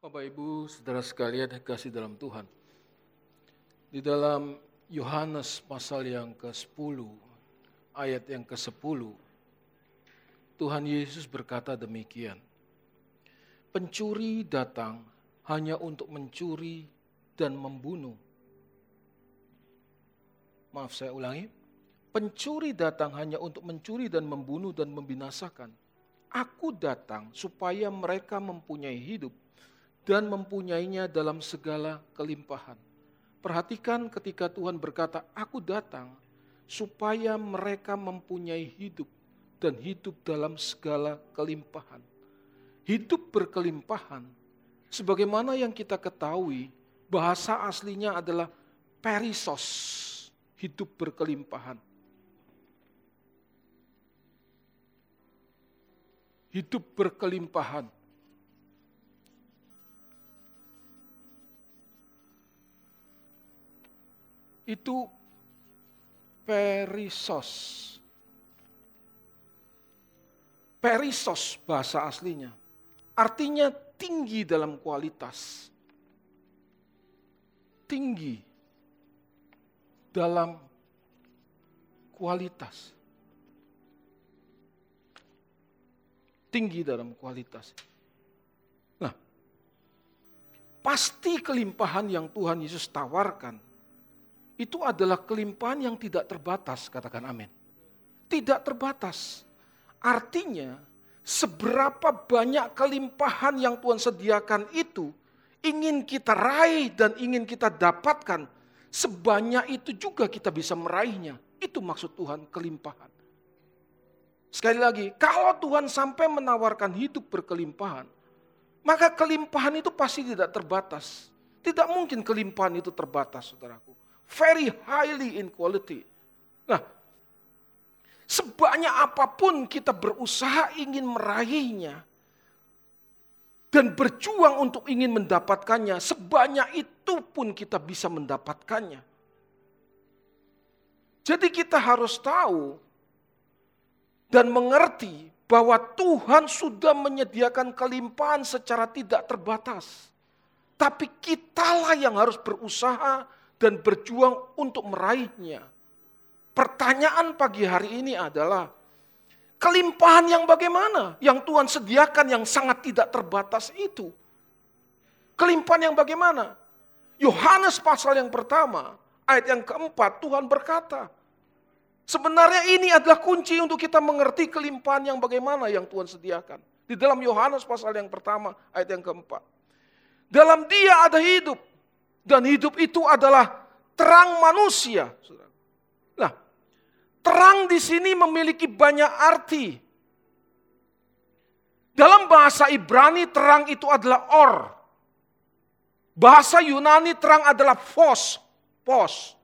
Bapak Ibu, saudara sekalian kasih dalam Tuhan. Di dalam Yohanes pasal yang ke-10, ayat yang ke-10, Tuhan Yesus berkata demikian. Pencuri datang hanya untuk mencuri dan membunuh. Maaf saya ulangi. Pencuri datang hanya untuk mencuri dan membunuh dan membinasakan. Aku datang supaya mereka mempunyai hidup dan mempunyainya dalam segala kelimpahan. Perhatikan ketika Tuhan berkata, "Aku datang supaya mereka mempunyai hidup dan hidup dalam segala kelimpahan." Hidup berkelimpahan, sebagaimana yang kita ketahui, bahasa aslinya adalah perisos, hidup berkelimpahan. Hidup berkelimpahan itu perisos. Perisos bahasa aslinya. Artinya tinggi dalam kualitas. Tinggi dalam kualitas. Tinggi dalam kualitas. Nah, pasti kelimpahan yang Tuhan Yesus tawarkan itu adalah kelimpahan yang tidak terbatas, katakan amin. Tidak terbatas. Artinya, seberapa banyak kelimpahan yang Tuhan sediakan itu ingin kita raih dan ingin kita dapatkan, sebanyak itu juga kita bisa meraihnya. Itu maksud Tuhan kelimpahan. Sekali lagi, kalau Tuhan sampai menawarkan hidup berkelimpahan, maka kelimpahan itu pasti tidak terbatas. Tidak mungkin kelimpahan itu terbatas, saudaraku very highly in quality. Nah, sebanyak apa pun kita berusaha ingin meraihnya dan berjuang untuk ingin mendapatkannya, sebanyak itu pun kita bisa mendapatkannya. Jadi kita harus tahu dan mengerti bahwa Tuhan sudah menyediakan kelimpahan secara tidak terbatas. Tapi kitalah yang harus berusaha dan berjuang untuk meraihnya. Pertanyaan pagi hari ini adalah, kelimpahan yang bagaimana? Yang Tuhan sediakan yang sangat tidak terbatas itu. Kelimpahan yang bagaimana? Yohanes pasal yang pertama, ayat yang keempat, Tuhan berkata, Sebenarnya ini adalah kunci untuk kita mengerti kelimpahan yang bagaimana yang Tuhan sediakan. Di dalam Yohanes pasal yang pertama, ayat yang keempat. Dalam dia ada hidup, dan hidup itu adalah terang manusia. Nah, terang di sini memiliki banyak arti. Dalam bahasa Ibrani terang itu adalah or. Bahasa Yunani terang adalah fos, pos.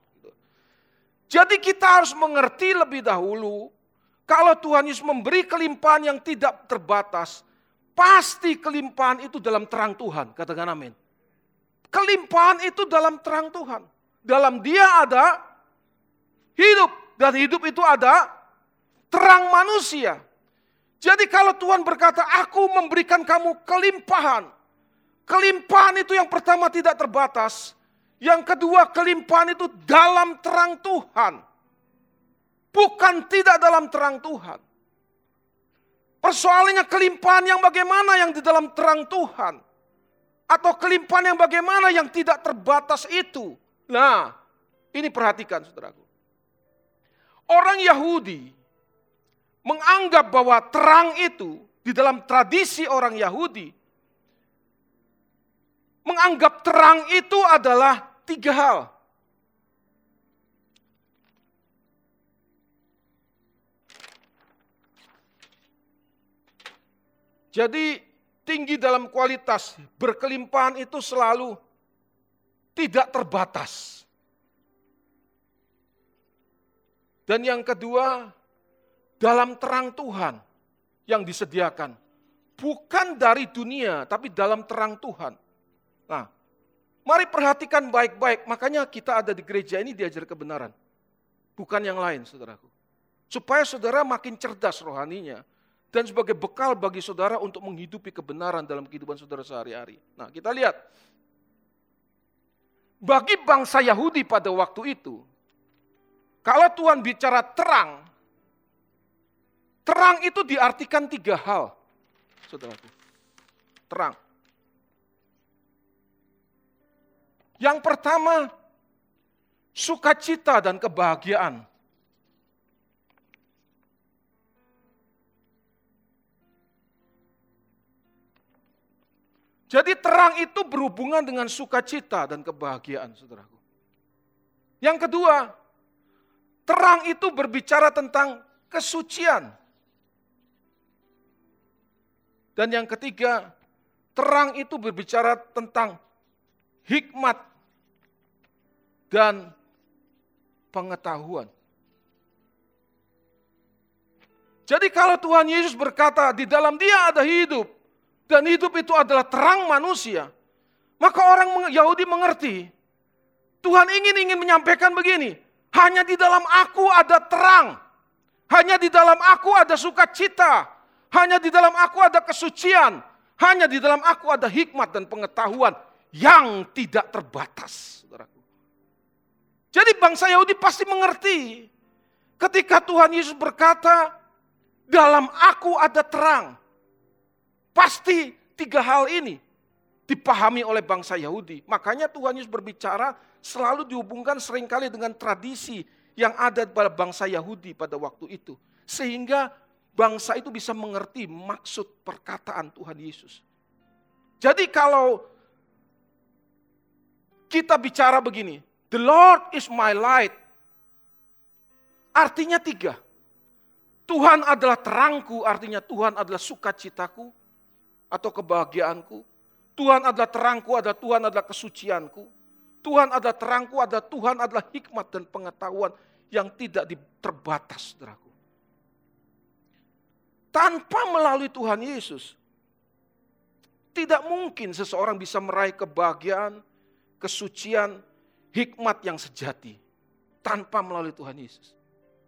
Jadi kita harus mengerti lebih dahulu kalau Tuhan Yesus memberi kelimpahan yang tidak terbatas, pasti kelimpahan itu dalam terang Tuhan. Katakan amin. Kelimpahan itu dalam terang Tuhan. Dalam dia ada hidup. Dan hidup itu ada terang manusia. Jadi kalau Tuhan berkata, aku memberikan kamu kelimpahan. Kelimpahan itu yang pertama tidak terbatas. Yang kedua kelimpahan itu dalam terang Tuhan. Bukan tidak dalam terang Tuhan. Persoalannya kelimpahan yang bagaimana yang di dalam terang Tuhan. Atau kelimpahan yang bagaimana yang tidak terbatas itu. Nah, ini perhatikan saudaraku. Orang Yahudi menganggap bahwa terang itu di dalam tradisi orang Yahudi menganggap terang itu adalah tiga hal. Jadi tinggi dalam kualitas, berkelimpahan itu selalu tidak terbatas. Dan yang kedua, dalam terang Tuhan yang disediakan. Bukan dari dunia, tapi dalam terang Tuhan. Nah, mari perhatikan baik-baik. Makanya kita ada di gereja ini diajar kebenaran. Bukan yang lain, saudaraku. Supaya saudara makin cerdas rohaninya dan sebagai bekal bagi saudara untuk menghidupi kebenaran dalam kehidupan saudara sehari-hari. Nah, kita lihat. Bagi bangsa Yahudi pada waktu itu, kalau Tuhan bicara terang, terang itu diartikan tiga hal, saudaraku. Terang. Yang pertama, sukacita dan kebahagiaan. Jadi terang itu berhubungan dengan sukacita dan kebahagiaan, saudaraku. Yang kedua, terang itu berbicara tentang kesucian. Dan yang ketiga, terang itu berbicara tentang hikmat dan pengetahuan. Jadi kalau Tuhan Yesus berkata di dalam dia ada hidup, dan hidup itu adalah terang manusia, maka orang Yahudi mengerti, Tuhan ingin ingin menyampaikan begini, hanya di dalam aku ada terang, hanya di dalam aku ada sukacita, hanya di dalam aku ada kesucian, hanya di dalam aku ada hikmat dan pengetahuan yang tidak terbatas. Jadi bangsa Yahudi pasti mengerti ketika Tuhan Yesus berkata, dalam aku ada terang. Pasti tiga hal ini dipahami oleh bangsa Yahudi. Makanya Tuhan Yesus berbicara selalu dihubungkan sering kali dengan tradisi yang ada pada bangsa Yahudi pada waktu itu. Sehingga bangsa itu bisa mengerti maksud perkataan Tuhan Yesus. Jadi kalau kita bicara begini, the Lord is my light. Artinya tiga. Tuhan adalah terangku, artinya Tuhan adalah sukacitaku atau kebahagiaanku. Tuhan adalah terangku, adalah Tuhan adalah kesucianku. Tuhan adalah terangku, adalah Tuhan adalah hikmat dan pengetahuan yang tidak terbatas, saudaraku. Tanpa melalui Tuhan Yesus, tidak mungkin seseorang bisa meraih kebahagiaan, kesucian, hikmat yang sejati tanpa melalui Tuhan Yesus.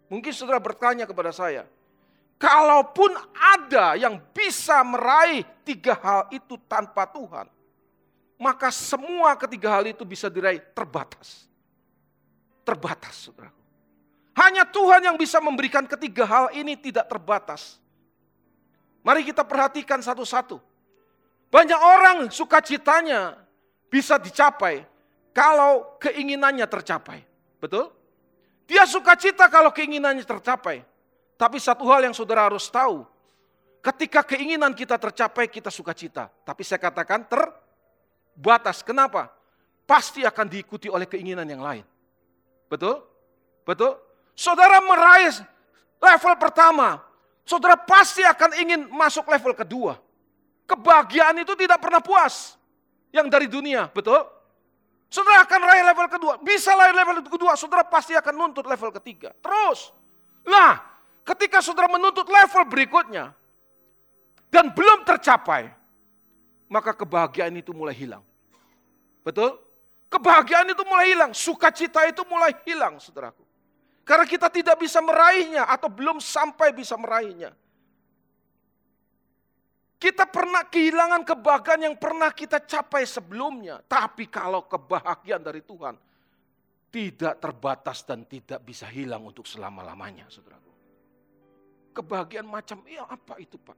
Mungkin saudara bertanya kepada saya, Kalaupun ada yang bisa meraih tiga hal itu tanpa Tuhan, maka semua ketiga hal itu bisa diraih terbatas. Terbatas, saudaraku. Hanya Tuhan yang bisa memberikan ketiga hal ini tidak terbatas. Mari kita perhatikan satu-satu. Banyak orang sukacitanya bisa dicapai kalau keinginannya tercapai. Betul? Dia sukacita kalau keinginannya tercapai. Tapi satu hal yang saudara harus tahu, ketika keinginan kita tercapai, kita sukacita. Tapi saya katakan terbatas. Kenapa? Pasti akan diikuti oleh keinginan yang lain. Betul? Betul? Saudara meraih level pertama, saudara pasti akan ingin masuk level kedua. Kebahagiaan itu tidak pernah puas. Yang dari dunia, betul? Saudara akan raih level kedua. Bisa raih level kedua, saudara pasti akan nuntut level ketiga. Terus. Nah, Ketika saudara menuntut level berikutnya dan belum tercapai, maka kebahagiaan itu mulai hilang. Betul? Kebahagiaan itu mulai hilang, sukacita itu mulai hilang, saudaraku. Karena kita tidak bisa meraihnya atau belum sampai bisa meraihnya. Kita pernah kehilangan kebahagiaan yang pernah kita capai sebelumnya. Tapi kalau kebahagiaan dari Tuhan tidak terbatas dan tidak bisa hilang untuk selama-lamanya, saudaraku kebahagiaan macam iya apa itu Pak?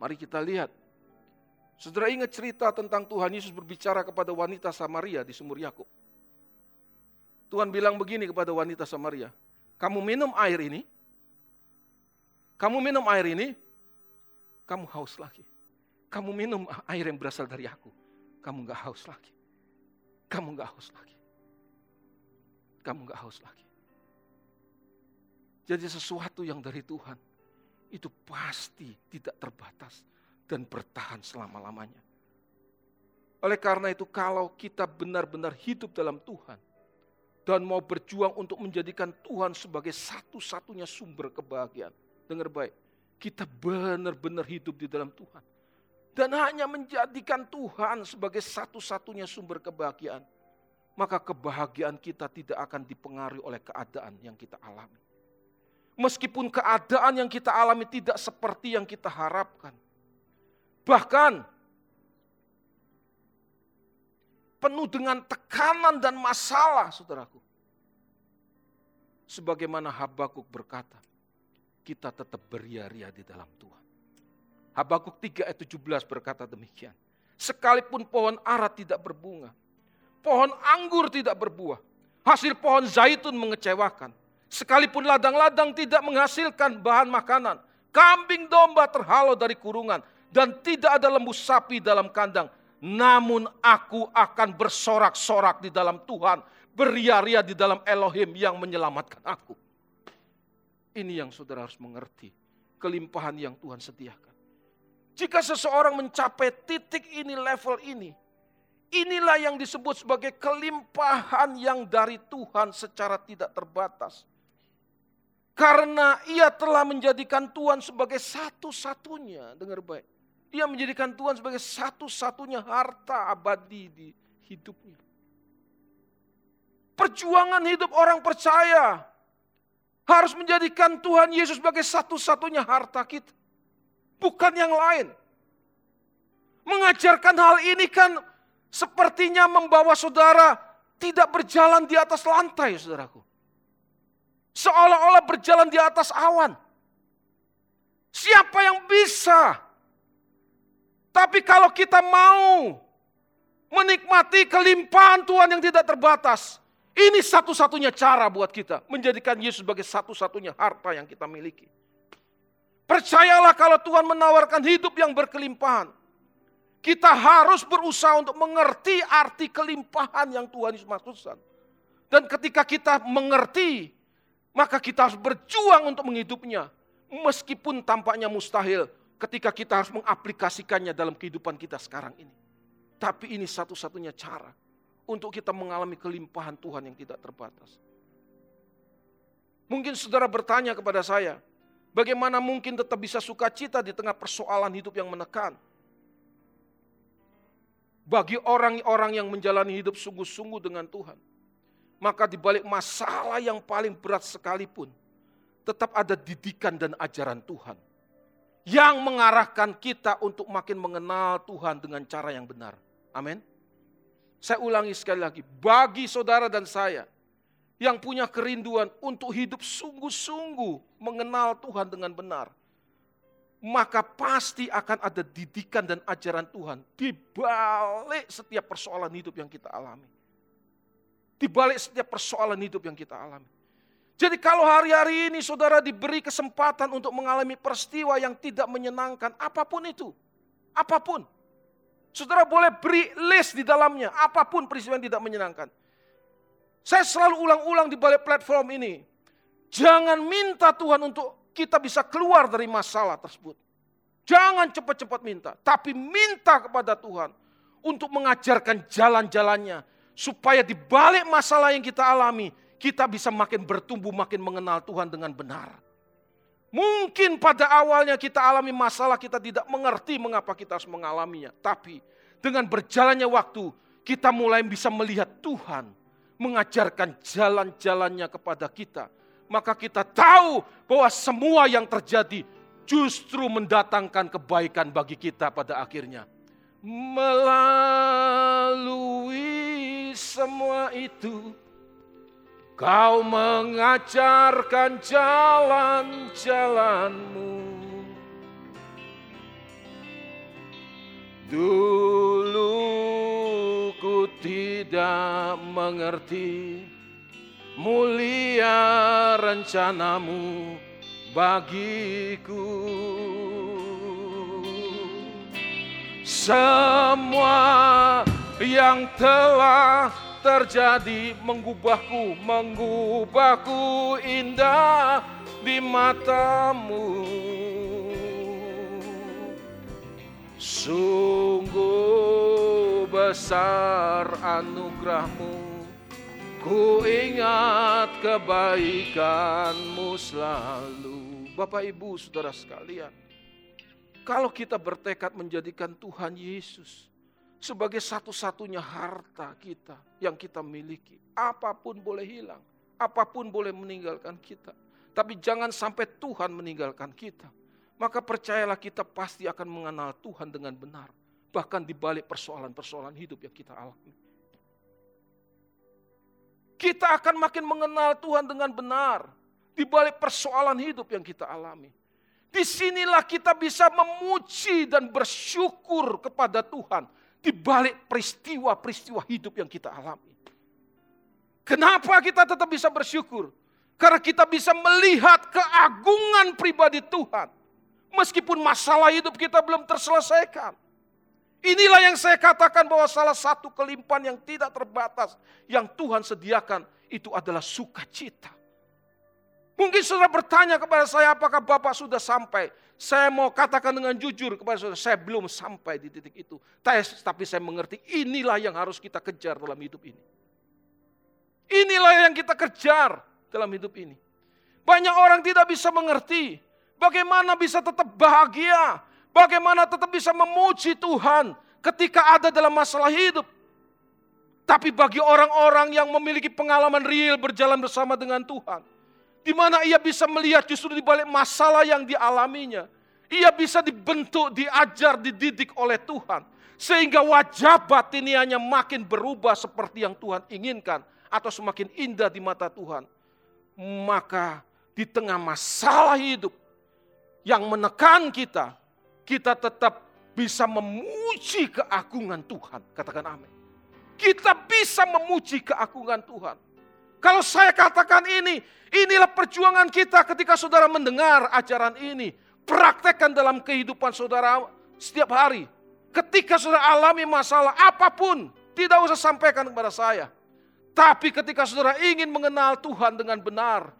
Mari kita lihat. Saudara ingat cerita tentang Tuhan Yesus berbicara kepada wanita Samaria di sumur Yakub. Tuhan bilang begini kepada wanita Samaria, kamu minum air ini, kamu minum air ini, kamu haus lagi. Kamu minum air yang berasal dari aku, kamu gak haus lagi. Kamu gak haus lagi. Kamu gak haus lagi. Jadi sesuatu yang dari Tuhan itu pasti tidak terbatas dan bertahan selama-lamanya. Oleh karena itu kalau kita benar-benar hidup dalam Tuhan dan mau berjuang untuk menjadikan Tuhan sebagai satu-satunya sumber kebahagiaan. Dengar baik, kita benar-benar hidup di dalam Tuhan. Dan hanya menjadikan Tuhan sebagai satu-satunya sumber kebahagiaan. Maka kebahagiaan kita tidak akan dipengaruhi oleh keadaan yang kita alami. Meskipun keadaan yang kita alami tidak seperti yang kita harapkan. Bahkan penuh dengan tekanan dan masalah, saudaraku. Sebagaimana Habakuk berkata, kita tetap beria-ria di dalam Tuhan. Habakuk 3 ayat 17 berkata demikian. Sekalipun pohon ara tidak berbunga, pohon anggur tidak berbuah, hasil pohon zaitun mengecewakan, Sekalipun ladang-ladang tidak menghasilkan bahan makanan, kambing domba terhalau dari kurungan, dan tidak ada lembu sapi dalam kandang. Namun aku akan bersorak-sorak di dalam Tuhan, beria-ria di dalam Elohim yang menyelamatkan aku. Ini yang saudara harus mengerti, kelimpahan yang Tuhan sediakan. Jika seseorang mencapai titik ini, level ini, inilah yang disebut sebagai kelimpahan yang dari Tuhan secara tidak terbatas. Karena ia telah menjadikan Tuhan sebagai satu-satunya, dengar baik. Ia menjadikan Tuhan sebagai satu-satunya harta abadi di hidupnya. Perjuangan hidup orang percaya harus menjadikan Tuhan Yesus sebagai satu-satunya harta kita. Bukan yang lain. Mengajarkan hal ini kan sepertinya membawa saudara tidak berjalan di atas lantai, saudaraku. Seolah-olah berjalan di atas awan. Siapa yang bisa? Tapi kalau kita mau menikmati kelimpahan Tuhan yang tidak terbatas, ini satu-satunya cara buat kita menjadikan Yesus sebagai satu-satunya harta yang kita miliki. Percayalah kalau Tuhan menawarkan hidup yang berkelimpahan. Kita harus berusaha untuk mengerti arti kelimpahan yang Tuhan Yesus maksudkan. Dan ketika kita mengerti maka kita harus berjuang untuk menghidupnya. Meskipun tampaknya mustahil ketika kita harus mengaplikasikannya dalam kehidupan kita sekarang ini. Tapi ini satu-satunya cara untuk kita mengalami kelimpahan Tuhan yang tidak terbatas. Mungkin saudara bertanya kepada saya, bagaimana mungkin tetap bisa sukacita di tengah persoalan hidup yang menekan? Bagi orang-orang yang menjalani hidup sungguh-sungguh dengan Tuhan, maka di balik masalah yang paling berat sekalipun, tetap ada didikan dan ajaran Tuhan yang mengarahkan kita untuk makin mengenal Tuhan dengan cara yang benar. Amin. Saya ulangi sekali lagi, bagi saudara dan saya yang punya kerinduan untuk hidup sungguh-sungguh mengenal Tuhan dengan benar, maka pasti akan ada didikan dan ajaran Tuhan di balik setiap persoalan hidup yang kita alami di balik setiap persoalan hidup yang kita alami. Jadi kalau hari-hari ini saudara diberi kesempatan untuk mengalami peristiwa yang tidak menyenangkan, apa pun itu, apa pun. Saudara boleh beri list di dalamnya, apa pun peristiwa yang tidak menyenangkan. Saya selalu ulang-ulang di balik platform ini. Jangan minta Tuhan untuk kita bisa keluar dari masalah tersebut. Jangan cepat-cepat minta, tapi minta kepada Tuhan untuk mengajarkan jalan-jalannya, Supaya di balik masalah yang kita alami, kita bisa makin bertumbuh, makin mengenal Tuhan dengan benar. Mungkin pada awalnya kita alami masalah, kita tidak mengerti mengapa kita harus mengalaminya. Tapi dengan berjalannya waktu, kita mulai bisa melihat Tuhan mengajarkan jalan-jalannya kepada kita. Maka kita tahu bahwa semua yang terjadi justru mendatangkan kebaikan bagi kita pada akhirnya. Melalui semua itu, kau mengajarkan jalan-jalanmu. Dulu ku tidak mengerti mulia rencanamu bagiku. Semua yang telah terjadi mengubahku, mengubahku indah di matamu. Sungguh besar anugerahmu, ku ingat kebaikanmu selalu. Bapak Ibu Saudara sekalian, kalau kita bertekad menjadikan Tuhan Yesus sebagai satu-satunya harta kita yang kita miliki, apa pun boleh hilang, apa pun boleh meninggalkan kita. Tapi jangan sampai Tuhan meninggalkan kita. Maka percayalah kita pasti akan mengenal Tuhan dengan benar. Bahkan di balik persoalan-persoalan hidup yang kita alami. Kita akan makin mengenal Tuhan dengan benar. Di balik persoalan hidup yang kita alami. Di sinilah kita bisa memuji dan bersyukur kepada Tuhan. Di balik peristiwa-peristiwa hidup yang kita alami. Kenapa kita tetap bisa bersyukur? Karena kita bisa melihat keagungan pribadi Tuhan. Meskipun masalah hidup kita belum terselesaikan. Inilah yang saya katakan bahwa salah satu kelimpahan yang tidak terbatas yang Tuhan sediakan itu adalah sukacita. Mungkin saudara bertanya kepada saya apakah Bapak sudah sampai. Saya mau katakan dengan jujur kepada saudara, saya belum sampai di titik itu. Tapi saya mengerti inilah yang harus kita kejar dalam hidup ini. Inilah yang kita kejar dalam hidup ini. Banyak orang tidak bisa mengerti bagaimana bisa tetap bahagia, bagaimana tetap bisa memuji Tuhan ketika ada dalam masalah hidup. Tapi bagi orang-orang yang memiliki pengalaman real berjalan bersama dengan Tuhan, di mana ia bisa melihat justru di balik masalah yang dialaminya, ia bisa dibentuk, diajar, dididik oleh Tuhan. Sehingga wajah batinianya makin berubah seperti yang Tuhan inginkan atau semakin indah di mata Tuhan, maka di tengah masalah hidup yang menekan kita, kita tetap bisa memuji keagungan Tuhan. Katakan amin. Kita bisa memuji keagungan Tuhan. Kalau saya katakan ini, inilah perjuangan kita ketika saudara mendengar ajaran ini. Praktekkan dalam kehidupan saudara setiap hari. Ketika saudara alami masalah apa pun, tidak usah sampaikan kepada saya. Tapi ketika saudara ingin mengenal Tuhan dengan benar,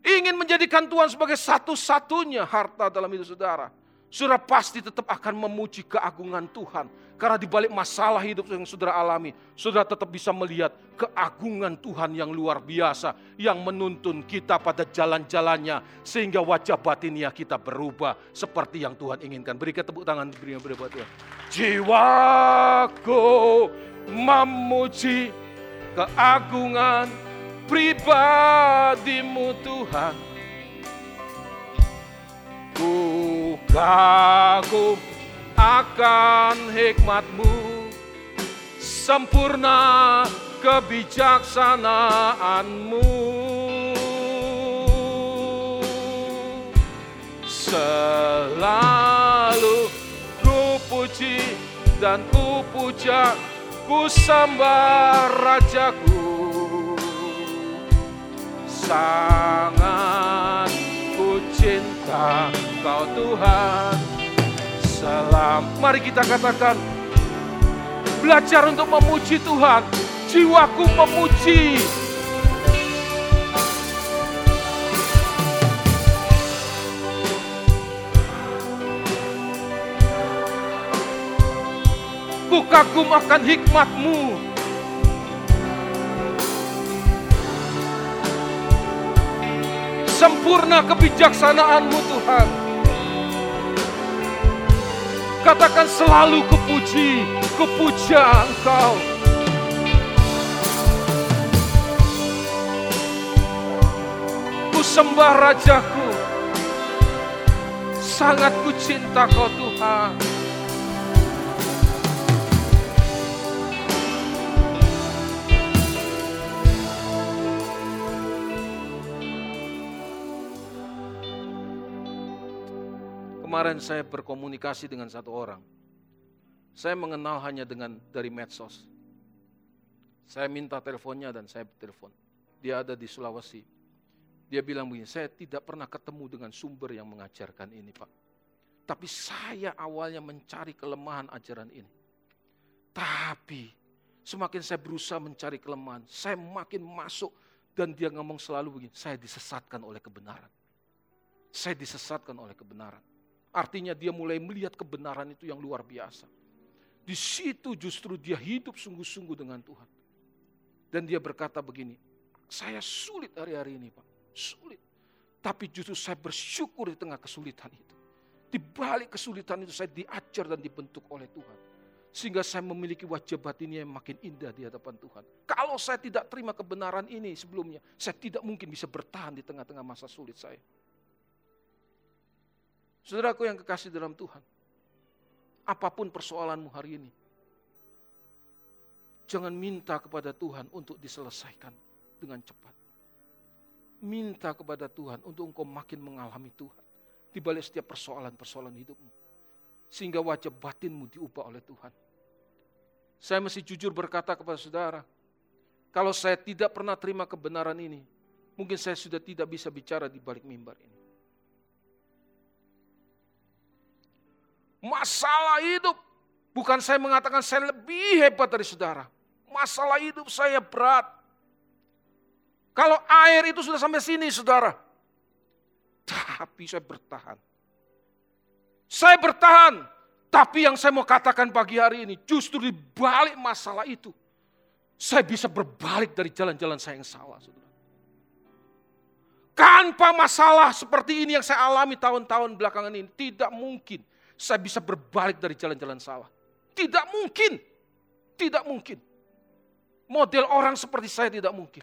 ingin menjadikan Tuhan sebagai satu-satunya harta dalam hidup saudara, saudara pasti tetap akan memuji keagungan Tuhan. Karena di balik masalah hidup yang saudara alami, saudara tetap bisa melihat keagungan Tuhan yang luar biasa, yang menuntun kita pada jalan-jalannya, sehingga wajah batinia kita berubah seperti yang Tuhan inginkan. Berikan tepuk tangan, berikan berbuat Tuhan. Jiwaku memuji keagungan pribadimu Tuhan. Ku kagum akan hikmatmu, sempurna kebijaksanaanmu. Selalu ku puji dan ku puja ku sembah rajaku sangat ku cinta kau Tuhan salam mari kita katakan belajar untuk memuji Tuhan jiwaku memuji Ku kagum akan hikmatmu. Sempurna kebijaksanaanmu Tuhan. Katakan selalu kepuji, kepuja Engkau. Ku sembah Rajaku. Sangat ku cinta kau Tuhan. Kemarin saya berkomunikasi dengan satu orang. Saya mengenal hanya dengan dari medsos. Saya minta teleponnya dan saya telepon. Dia ada di Sulawesi. Dia bilang begini, saya tidak pernah ketemu dengan sumber yang mengajarkan ini Pak. Tapi saya awalnya mencari kelemahan ajaran ini. Tapi semakin saya berusaha mencari kelemahan, saya makin masuk dan dia ngomong selalu begini, saya disesatkan oleh kebenaran. Saya disesatkan oleh kebenaran. Artinya dia mulai melihat kebenaran itu yang luar biasa. Di situ justru dia hidup sungguh-sungguh dengan Tuhan. Dan dia berkata begini, saya sulit hari-hari ini Pak, sulit. Tapi justru saya bersyukur di tengah kesulitan itu. Di balik kesulitan itu saya diajar dan dibentuk oleh Tuhan. Sehingga saya memiliki wajah batinnya yang makin indah di hadapan Tuhan. Kalau saya tidak terima kebenaran ini sebelumnya, saya tidak mungkin bisa bertahan di tengah-tengah masa sulit saya. Saudaraku yang kekasih dalam Tuhan, apa pun persoalanmu hari ini, jangan minta kepada Tuhan untuk diselesaikan dengan cepat. Minta kepada Tuhan untuk engkau makin mengalami Tuhan di balik setiap persoalan-persoalan hidupmu. Sehingga wajah batinmu diubah oleh Tuhan. Saya mesti jujur berkata kepada saudara, kalau saya tidak pernah terima kebenaran ini, mungkin saya sudah tidak bisa bicara di balik mimbar ini. Masalah hidup, bukan saya mengatakan saya lebih hebat dari saudara. Masalah hidup saya berat. Kalau air itu sudah sampai sini, saudara. Tapi saya bertahan. Saya bertahan tapi yang saya mau katakan pagi hari ini, justru di balik masalah itu, saya bisa berbalik dari jalan-jalan saya yang salah. Saudara. Tanpa masalah seperti ini yang saya alami tahun-tahun belakangan ini, tidak mungkin saya bisa berbalik dari jalan-jalan salah. Tidak mungkin. Tidak mungkin. Model orang seperti saya tidak mungkin.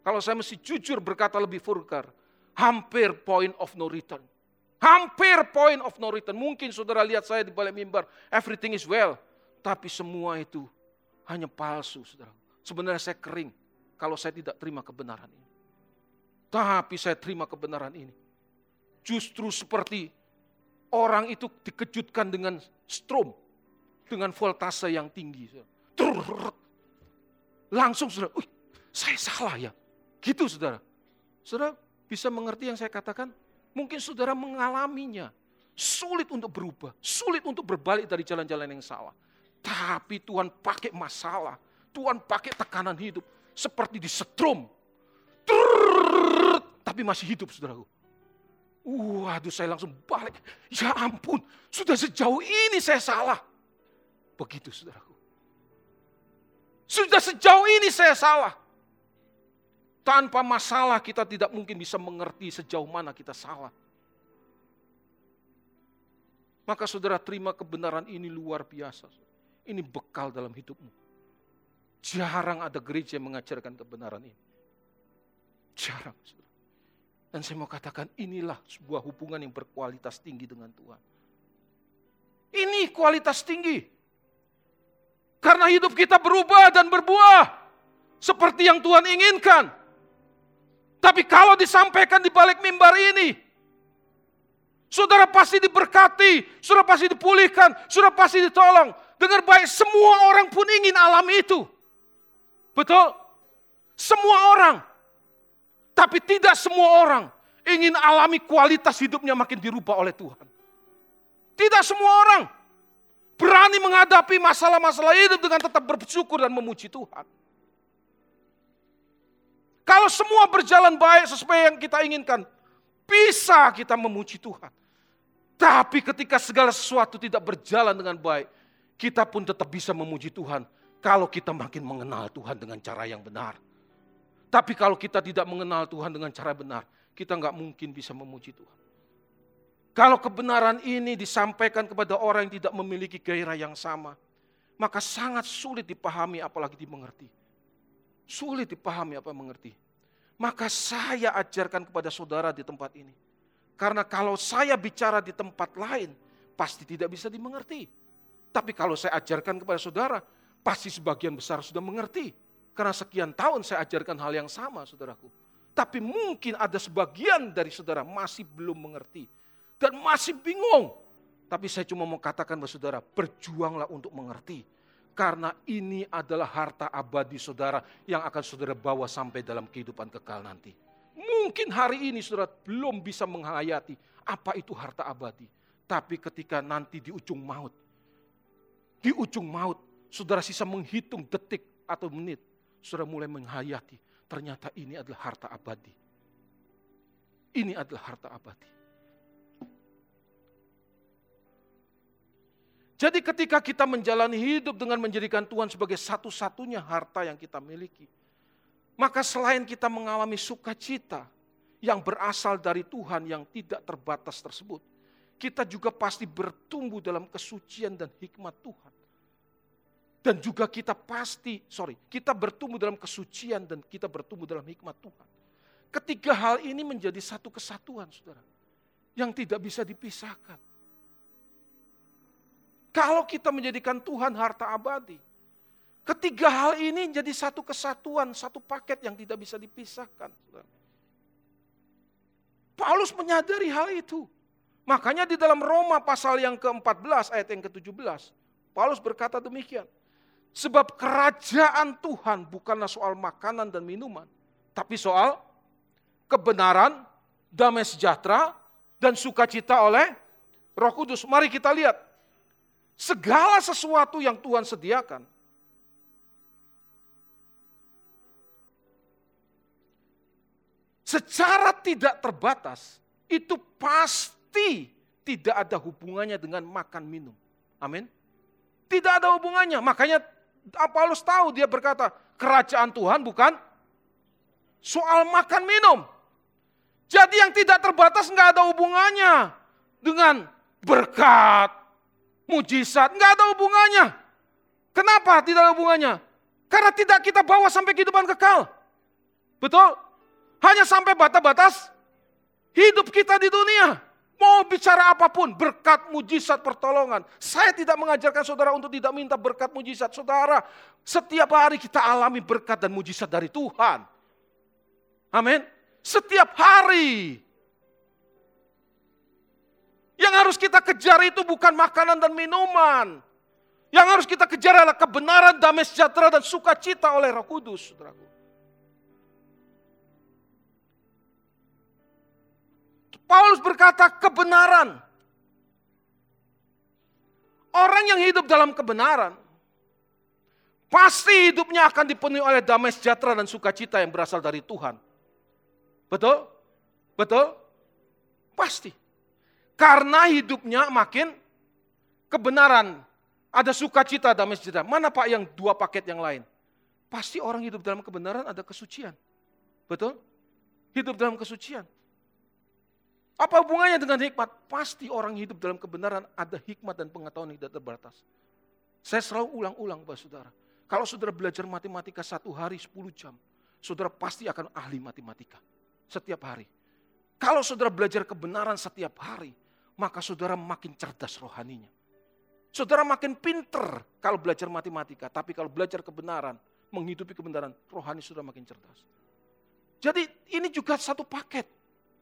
Kalau saya mesti jujur berkata lebih vulgar, hampir point of no return. Hampir point of no return. Mungkin saudara lihat saya di balik mimbar, everything is well. Tapi semua itu hanya palsu, saudara. Sebenarnya saya kering kalau saya tidak terima kebenaran ini. Tapi saya terima kebenaran ini. Justru seperti orang itu dikejutkan dengan strom, dengan voltase yang tinggi. Langsung saudara, saya salah ya. Gitu saudara. Saudara bisa mengerti yang saya katakan? Mungkin saudara mengalaminya. Sulit untuk berubah, sulit untuk berbalik dari jalan-jalan yang salah. Tapi Tuhan pakai masalah, Tuhan pakai tekanan hidup. Seperti di setrum. Tapi masih hidup saudaraku. Waduh saya langsung balik. Ya ampun, sudah sejauh ini saya salah. Begitu saudaraku. Sudah sejauh ini saya salah. Tanpa masalah kita tidak mungkin bisa mengerti sejauh mana kita salah. Maka saudara terima kebenaran ini luar biasa. Ini bekal dalam hidupmu. Jarang ada gereja yang mengajarkan kebenaran ini. Jarang. Saudara. Dan saya mau katakan inilah sebuah hubungan yang berkualitas tinggi dengan Tuhan. Ini kualitas tinggi. Karena hidup kita berubah dan berbuah. Seperti yang Tuhan inginkan. Tapi kalau disampaikan di balik mimbar ini, saudara pasti diberkati, saudara pasti dipulihkan, saudara pasti ditolong. Dengar baik, semua orang pun ingin alami itu. Betul? Semua orang. Tapi tidak semua orang ingin alami kualitas hidupnya makin dirubah oleh Tuhan. Tidak semua orang berani menghadapi masalah-masalah hidup dengan tetap bersyukur dan memuji Tuhan. Kalau semua berjalan baik sesuai yang kita inginkan, bisa kita memuji Tuhan. Tapi ketika segala sesuatu tidak berjalan dengan baik, kita pun tetap bisa memuji Tuhan kalau kita makin mengenal Tuhan dengan cara yang benar. Tapi kalau kita tidak mengenal Tuhan dengan cara benar, kita nggak mungkin bisa memuji Tuhan. Kalau kebenaran ini disampaikan kepada orang yang tidak memiliki gairah yang sama, maka sangat sulit dipahami apalagi dimengerti. Sulit dipahami apa mengerti. Maka saya ajarkan kepada saudara di tempat ini. Karena kalau saya bicara di tempat lain, pasti tidak bisa dimengerti. Tapi kalau saya ajarkan kepada saudara, pasti sebagian besar sudah mengerti. Karena sekian tahun saya ajarkan hal yang sama, saudaraku. Tapi mungkin ada sebagian dari saudara masih belum mengerti. Dan masih bingung. Tapi saya cuma mau katakan kepada saudara, berjuanglah untuk mengerti karena ini adalah harta abadi saudara yang akan saudara bawa sampai dalam kehidupan kekal nanti. Mungkin hari ini saudara belum bisa menghayati apa itu harta abadi. Tapi ketika nanti di ujung maut, di ujung maut, saudara sisa menghitung detik atau menit, saudara mulai menghayati ternyata ini adalah harta abadi. Ini adalah harta abadi. Jadi ketika kita menjalani hidup dengan menjadikan Tuhan sebagai satu-satunya harta yang kita miliki, maka selain kita mengalami sukacita yang berasal dari Tuhan yang tidak terbatas tersebut, kita juga pasti bertumbuh dalam kesucian dan hikmat Tuhan. Dan juga kita pasti, sorry, kita bertumbuh dalam kesucian dan kita bertumbuh dalam hikmat Tuhan. Ketiga hal ini menjadi satu kesatuan, saudara. Yang tidak bisa dipisahkan. Kalau kita menjadikan Tuhan harta abadi, ketiga hal ini jadi satu kesatuan, satu paket yang tidak bisa dipisahkan. Saudara. Paulus menyadari hal itu. Makanya di dalam Roma pasal yang ke-14 ayat yang ke-17, Paulus berkata demikian. Sebab kerajaan Tuhan bukanlah soal makanan dan minuman, tapi soal kebenaran, damai sejahtera, dan sukacita oleh Roh Kudus. Mari kita lihat. Segala sesuatu yang Tuhan sediakan, secara tidak terbatas, itu pasti tidak ada hubungannya dengan makan minum. Amin. Tidak ada hubungannya. Makanya Paulus tahu dia berkata, kerajaan Tuhan bukan soal makan minum. Jadi yang tidak terbatas nggak ada hubungannya dengan berkat, mujizat, nggak ada hubungannya. Kenapa tidak ada hubungannya? Karena tidak kita bawa sampai kehidupan kekal. Betul? Hanya sampai batas-batas hidup kita di dunia. Mau bicara apa pun, berkat mujizat pertolongan. Saya tidak mengajarkan saudara untuk tidak minta berkat mujizat. Saudara, setiap hari kita alami berkat dan mujizat dari Tuhan. Amin. Setiap hari. Yang harus kita kejar itu bukan makanan dan minuman. Yang harus kita kejar adalah kebenaran, damai sejahtera, dan sukacita oleh roh kudus. Saudaraku. Paulus berkata kebenaran. Orang yang hidup dalam kebenaran, pasti hidupnya akan dipenuhi oleh damai sejahtera dan sukacita yang berasal dari Tuhan. Betul? Betul? Pasti. Karena hidupnya makin kebenaran. Ada sukacita, damai sejahtera. Mana Pak yang dua paket yang lain? Pasti orang hidup dalam kebenaran ada kesucian. Betul? Hidup dalam kesucian. Apa hubungannya dengan hikmat? Pasti orang hidup dalam kebenaran ada hikmat dan pengetahuan yang tidak terbatas. Saya selalu ulang-ulang Pak Saudara. Kalau saudara belajar matematika satu hari 10 jam, saudara pasti akan ahli matematika. Setiap hari. Kalau saudara belajar kebenaran setiap hari, maka saudara makin cerdas rohaninya. Saudara makin pinter kalau belajar matematika, tapi kalau belajar kebenaran, menghidupi kebenaran, rohani saudara makin cerdas. Jadi ini juga satu paket.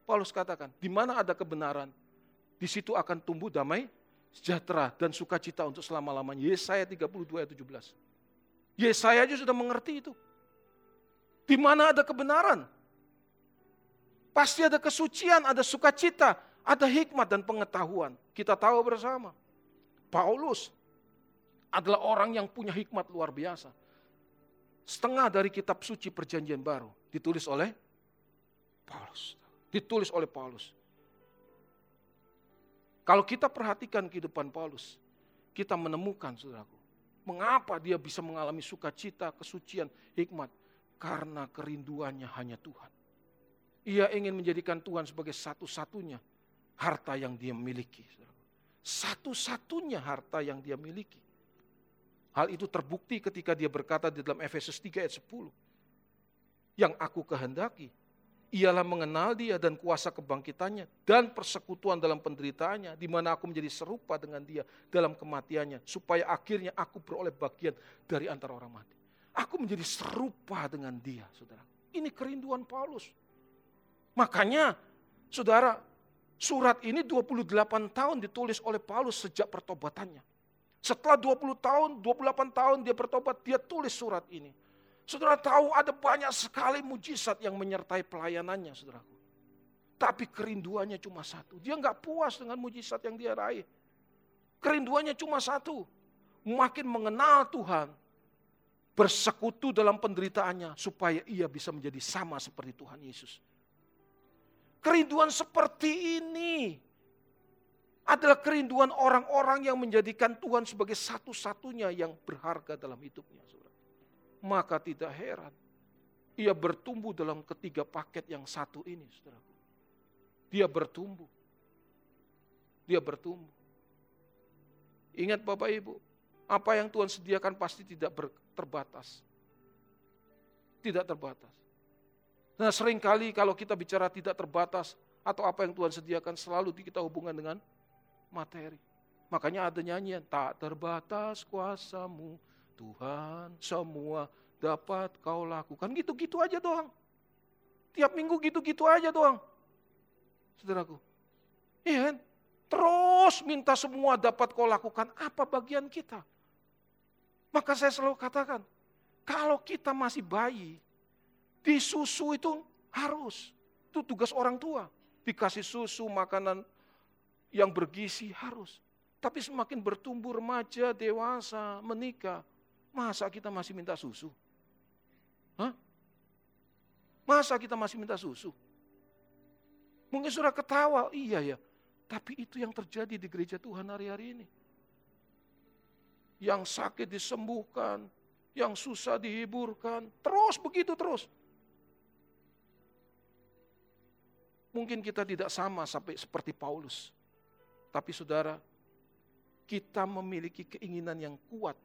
Paulus katakan, di mana ada kebenaran, di situ akan tumbuh damai, sejahtera, dan sukacita untuk selama-lamanya. Yesaya 32 ayat 17. Yesaya aja sudah mengerti itu. Di mana ada kebenaran, pasti ada kesucian, ada sukacita, ada hikmat dan pengetahuan. Kita tahu bersama. Paulus adalah orang yang punya hikmat luar biasa. Setengah dari kitab suci perjanjian baru ditulis oleh Paulus. Ditulis oleh Paulus. Kalau kita perhatikan kehidupan Paulus, kita menemukan, saudaraku, mengapa dia bisa mengalami sukacita, kesucian, hikmat. Karena kerinduannya hanya Tuhan. Ia ingin menjadikan Tuhan sebagai satu-satunya harta yang dia miliki. Satu-satunya harta yang dia miliki. Hal itu terbukti ketika dia berkata di dalam Efesus 3 ayat 10. Yang aku kehendaki ialah mengenal dia dan kuasa kebangkitannya dan persekutuan dalam penderitaannya di mana aku menjadi serupa dengan dia dalam kematiannya supaya akhirnya aku beroleh bagian dari antara orang mati. Aku menjadi serupa dengan dia, Saudara. Ini kerinduan Paulus. Makanya, Saudara, surat ini 28 tahun ditulis oleh Paulus sejak pertobatannya. Setelah 20 tahun, 28 tahun dia bertobat, dia tulis surat ini Saudara tahu ada banyak sekali mujizat yang menyertai pelayanannya, saudaraku. Tapi kerinduannya cuma satu. Dia nggak puas dengan mujizat yang dia raih. Kerinduannya cuma satu. Makin mengenal Tuhan. Bersekutu dalam penderitaannya. Supaya ia bisa menjadi sama seperti Tuhan Yesus. Kerinduan seperti ini adalah kerinduan orang-orang yang menjadikan Tuhan sebagai satu-satunya yang berharga dalam hidupnya maka tidak heran ia bertumbuh dalam ketiga paket yang satu ini, saudaraku. Dia bertumbuh. Dia bertumbuh. Ingat Bapak Ibu, Apa yang Tuhan sediakan pasti tidak terbatas. Tidak terbatas. Nah sering kali kalau kita bicara tidak terbatas, atau apa yang Tuhan sediakan selalu kita hubungan dengan materi. Makanya ada nyanyian, tak terbatas kuasamu, Tuhan semua dapat kau lakukan. Gitu-gitu aja doang. Tiap minggu gitu-gitu aja doang. Saudaraku. Iya kan? Terus minta semua dapat kau lakukan. Apa bagian kita? Maka saya selalu katakan, kalau kita masih bayi, di susu itu harus. Itu tugas orang tua. Dikasih susu, makanan yang bergizi harus. Tapi semakin bertumbuh remaja, dewasa, menikah, masa kita masih minta susu? Hah? Masa kita masih minta susu? Mungkin sudah ketawa, iya ya. Tapi itu yang terjadi di gereja Tuhan hari-hari ini. Yang sakit disembuhkan, yang susah dihiburkan, terus begitu terus. Mungkin kita tidak sama sampai seperti Paulus. Tapi saudara, kita memiliki keinginan yang kuat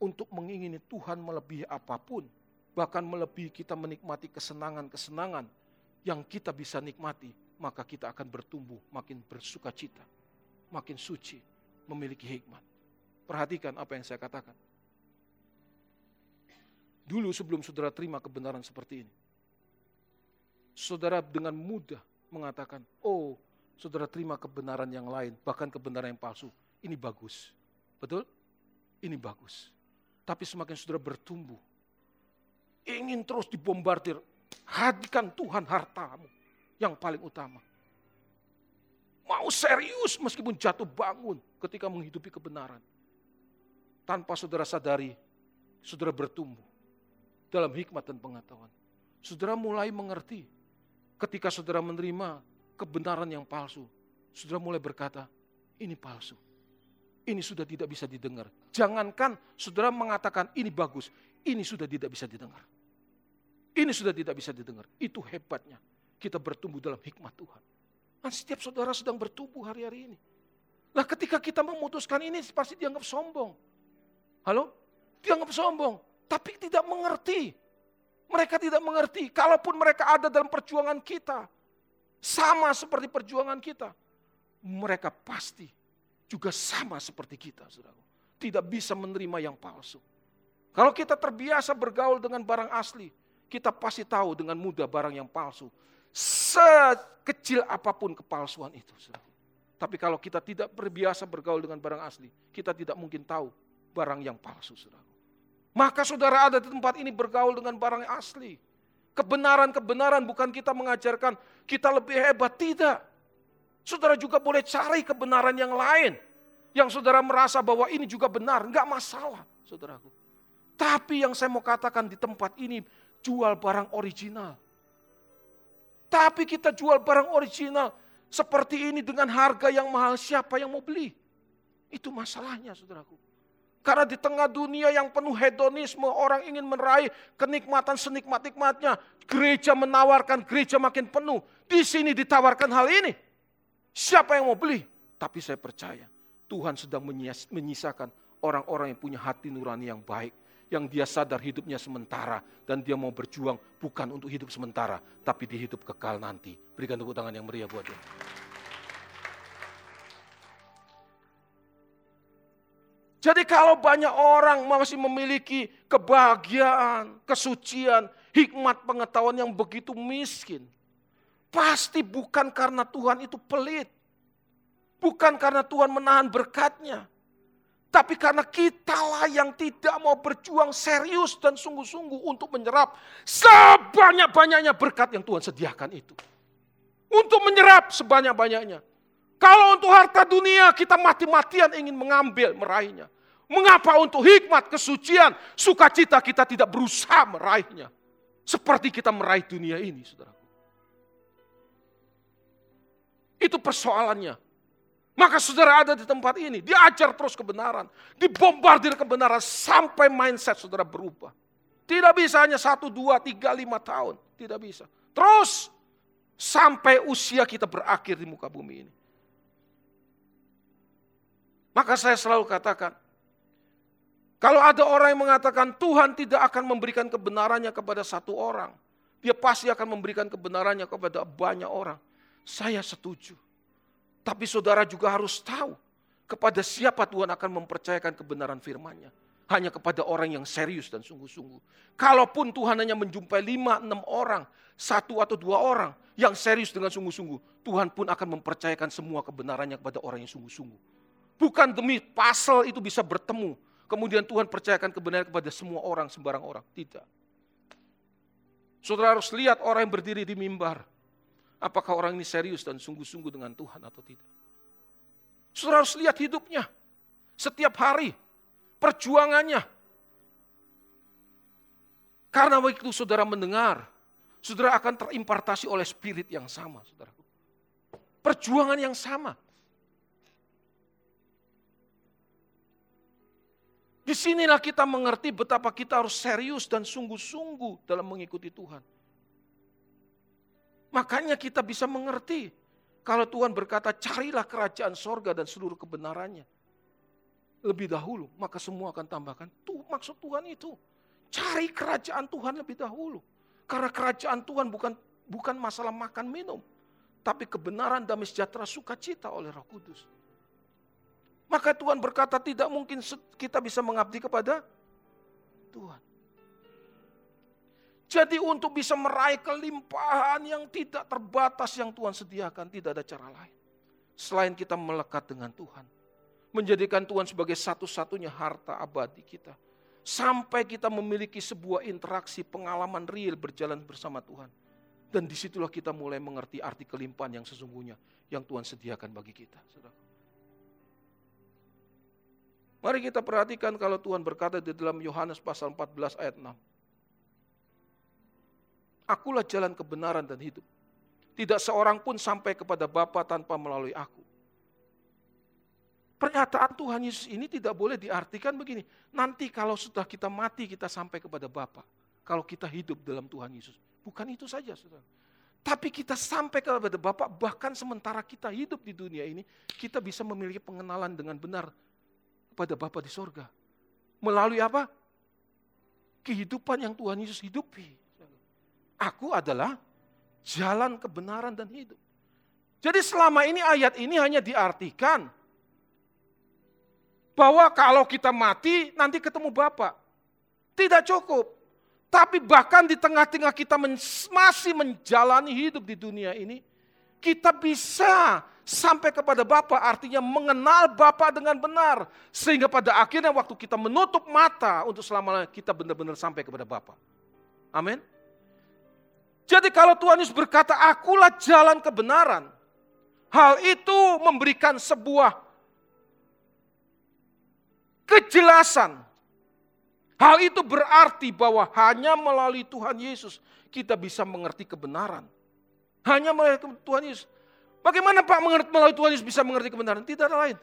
untuk mengingini Tuhan melebihi apa pun, bahkan melebihi kita menikmati kesenangan-kesenangan yang kita bisa nikmati, maka kita akan bertumbuh makin bersuka cita, makin suci, memiliki hikmat. Perhatikan apa yang saya katakan. Dulu sebelum saudara terima kebenaran seperti ini, saudara dengan mudah mengatakan, oh saudara terima kebenaran yang lain, bahkan kebenaran yang palsu ini bagus. Betul? Ini bagus. Tapi semakin saudara bertumbuh, ingin terus dibombardir, hadirkan Tuhan hartamu yang paling utama. Mau serius meskipun jatuh bangun ketika menghidupi kebenaran. Tanpa saudara sadari, saudara bertumbuh dalam hikmat dan pengetahuan. Saudara mulai mengerti ketika saudara menerima kebenaran yang palsu. Saudara mulai berkata, ini palsu ini sudah tidak bisa didengar. Jangankan saudara mengatakan ini bagus, ini sudah tidak bisa didengar. Ini sudah tidak bisa didengar. Itu hebatnya kita bertumbuh dalam hikmat Tuhan. Dan setiap saudara sedang bertumbuh hari-hari ini. Nah ketika kita memutuskan ini pasti dianggap sombong. Halo? Dianggap sombong. Tapi tidak mengerti. Mereka tidak mengerti. Kalaupun mereka ada dalam perjuangan kita. Sama seperti perjuangan kita. Mereka pasti juga sama seperti kita, saudara. Tidak bisa menerima yang palsu. Kalau kita terbiasa bergaul dengan barang asli, kita pasti tahu dengan mudah barang yang palsu. Sekecil apa pun kepalsuan itu. Saudara. Tapi kalau kita tidak terbiasa bergaul dengan barang asli, kita tidak mungkin tahu barang yang palsu. Saudara. Maka saudara ada di tempat ini bergaul dengan barang asli. Kebenaran-kebenaran bukan kita mengajarkan kita lebih hebat, tidak. Saudara juga boleh cari kebenaran yang lain. Yang saudara merasa bahwa ini juga benar, enggak masalah saudaraku. Tapi yang saya mau katakan di tempat ini, jual barang original. Tapi kita jual barang original seperti ini dengan harga yang mahal, siapa yang mau beli? Itu masalahnya saudaraku. Karena di tengah dunia yang penuh hedonisme, orang ingin meraih kenikmatan senikmat-nikmatnya. Gereja menawarkan gereja makin penuh. Di sini ditawarkan hal ini. Siapa yang mau beli? Tapi saya percaya Tuhan sedang menyisakan orang-orang yang punya hati nurani yang baik. Yang dia sadar hidupnya sementara dan dia mau berjuang bukan untuk hidup sementara, tapi di hidup kekal nanti. Berikan tepuk tangan yang meriah buat dia. Jadi kalau banyak orang masih memiliki kebahagiaan, kesucian, hikmat pengetahuan yang begitu miskin, Pasti bukan karena Tuhan itu pelit. Bukan karena Tuhan menahan berkatnya. Tapi karena kitalah yang tidak mau berjuang serius dan sungguh-sungguh untuk menyerap sebanyak-banyaknya berkat yang Tuhan sediakan itu. Untuk menyerap sebanyak-banyaknya. Kalau untuk harta dunia kita mati-matian ingin mengambil, meraihnya. Mengapa untuk hikmat, kesucian, sukacita kita tidak berusaha meraihnya. Seperti kita meraih dunia ini, saudara. Itu persoalannya. Maka saudara ada di tempat ini, diajar terus kebenaran, dibombardir kebenaran sampai mindset saudara berubah. Tidak bisa hanya satu, dua, tiga, lima tahun. Tidak bisa. Terus sampai usia kita berakhir di muka bumi ini. Maka saya selalu katakan, Kalau ada orang yang mengatakan Tuhan tidak akan memberikan kebenarannya kepada satu orang, dia pasti akan memberikan kebenarannya kepada banyak orang. Saya setuju. Tapi saudara juga harus tahu kepada siapa Tuhan akan mempercayakan kebenaran firman-Nya. Hanya kepada orang yang serius dan sungguh-sungguh. Kalaupun Tuhan hanya menjumpai lima, enam orang, satu atau dua orang yang serius dengan sungguh-sungguh, Tuhan pun akan mempercayakan semua kebenarannya kepada orang yang sungguh-sungguh. Bukan demi pasal itu bisa bertemu, kemudian Tuhan percayakan kebenaran kepada semua orang, sembarang orang. Tidak. Saudara harus lihat orang yang berdiri di mimbar. Apakah orang ini serius dan sungguh-sungguh dengan Tuhan atau tidak. Saudara harus lihat hidupnya. Setiap hari. Perjuangannya. Karena waktu saudara mendengar, saudara akan terimpartasi oleh spirit yang sama. Saudara. Perjuangan yang sama. Di sinilah kita mengerti betapa kita harus serius dan sungguh-sungguh dalam mengikuti Tuhan. Makanya kita bisa mengerti kalau Tuhan berkata, carilah kerajaan sorga dan seluruh kebenarannya. Lebih dahulu, maka semua akan tambahkan. Tuh maksud Tuhan itu. Cari kerajaan Tuhan lebih dahulu. Karena kerajaan Tuhan bukan bukan masalah makan minum. Tapi kebenaran damai sejahtera sukacita oleh roh kudus. Maka Tuhan berkata tidak mungkin kita bisa mengabdi kepada Tuhan. Jadi untuk bisa meraih kelimpahan yang tidak terbatas yang Tuhan sediakan, tidak ada cara lain. Selain kita melekat dengan Tuhan. Menjadikan Tuhan sebagai satu-satunya harta abadi kita. Sampai kita memiliki sebuah interaksi pengalaman real berjalan bersama Tuhan. Dan di situlah kita mulai mengerti arti kelimpahan yang sesungguhnya yang Tuhan sediakan bagi kita. Mari kita perhatikan kalau Tuhan berkata di dalam Yohanes pasal 14 ayat 6. Akulah jalan kebenaran dan hidup. Tidak seorang pun sampai kepada Bapa tanpa melalui aku. Pernyataan Tuhan Yesus ini tidak boleh diartikan begini. Nanti kalau sudah kita mati kita sampai kepada Bapa. Kalau kita hidup dalam Tuhan Yesus. Bukan itu saja saudara. Tapi kita sampai kepada Bapa bahkan sementara kita hidup di dunia ini. Kita bisa memiliki pengenalan dengan benar kepada Bapa di sorga. Melalui apa? Kehidupan yang Tuhan Yesus hidupi. Aku adalah jalan kebenaran dan hidup. Jadi selama ini ayat ini hanya diartikan bahwa kalau kita mati nanti ketemu Bapak. Tidak cukup. Tapi bahkan di tengah-tengah kita masih menjalani hidup di dunia ini, kita bisa sampai kepada Bapa artinya mengenal Bapa dengan benar. Sehingga pada akhirnya waktu kita menutup mata untuk selama kita benar-benar sampai kepada Bapa. Amin. Jadi kalau Tuhan Yesus berkata, akulah jalan kebenaran. Hal itu memberikan sebuah kejelasan. Hal itu berarti bahwa hanya melalui Tuhan Yesus kita bisa mengerti kebenaran. Hanya melalui Tuhan Yesus. Bagaimana Pak melalui Tuhan Yesus bisa mengerti kebenaran? Tidak ada lain.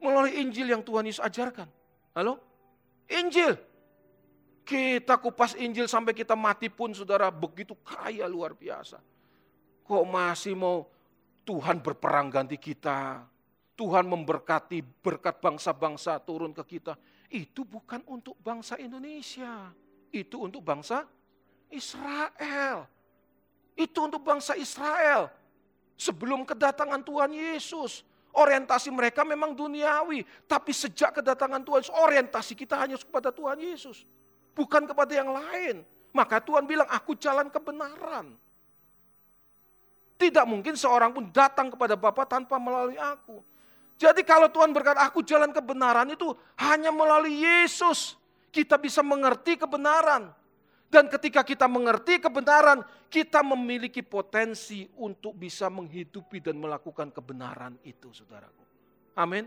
Melalui Injil yang Tuhan Yesus ajarkan. Halo? Injil. Kita kupas Injil sampai kita mati pun saudara begitu kaya luar biasa. Kok masih mau Tuhan berperang ganti kita. Tuhan memberkati berkat bangsa-bangsa turun ke kita. Itu bukan untuk bangsa Indonesia. Itu untuk bangsa Israel. Itu untuk bangsa Israel. Sebelum kedatangan Tuhan Yesus. Orientasi mereka memang duniawi. Tapi sejak kedatangan Tuhan orientasi kita hanya kepada Tuhan Yesus bukan kepada yang lain. Maka Tuhan bilang, aku jalan kebenaran. Tidak mungkin seorang pun datang kepada Bapa tanpa melalui aku. Jadi kalau Tuhan berkata, aku jalan kebenaran itu hanya melalui Yesus. Kita bisa mengerti kebenaran. Dan ketika kita mengerti kebenaran, kita memiliki potensi untuk bisa menghidupi dan melakukan kebenaran itu, saudaraku. Amin.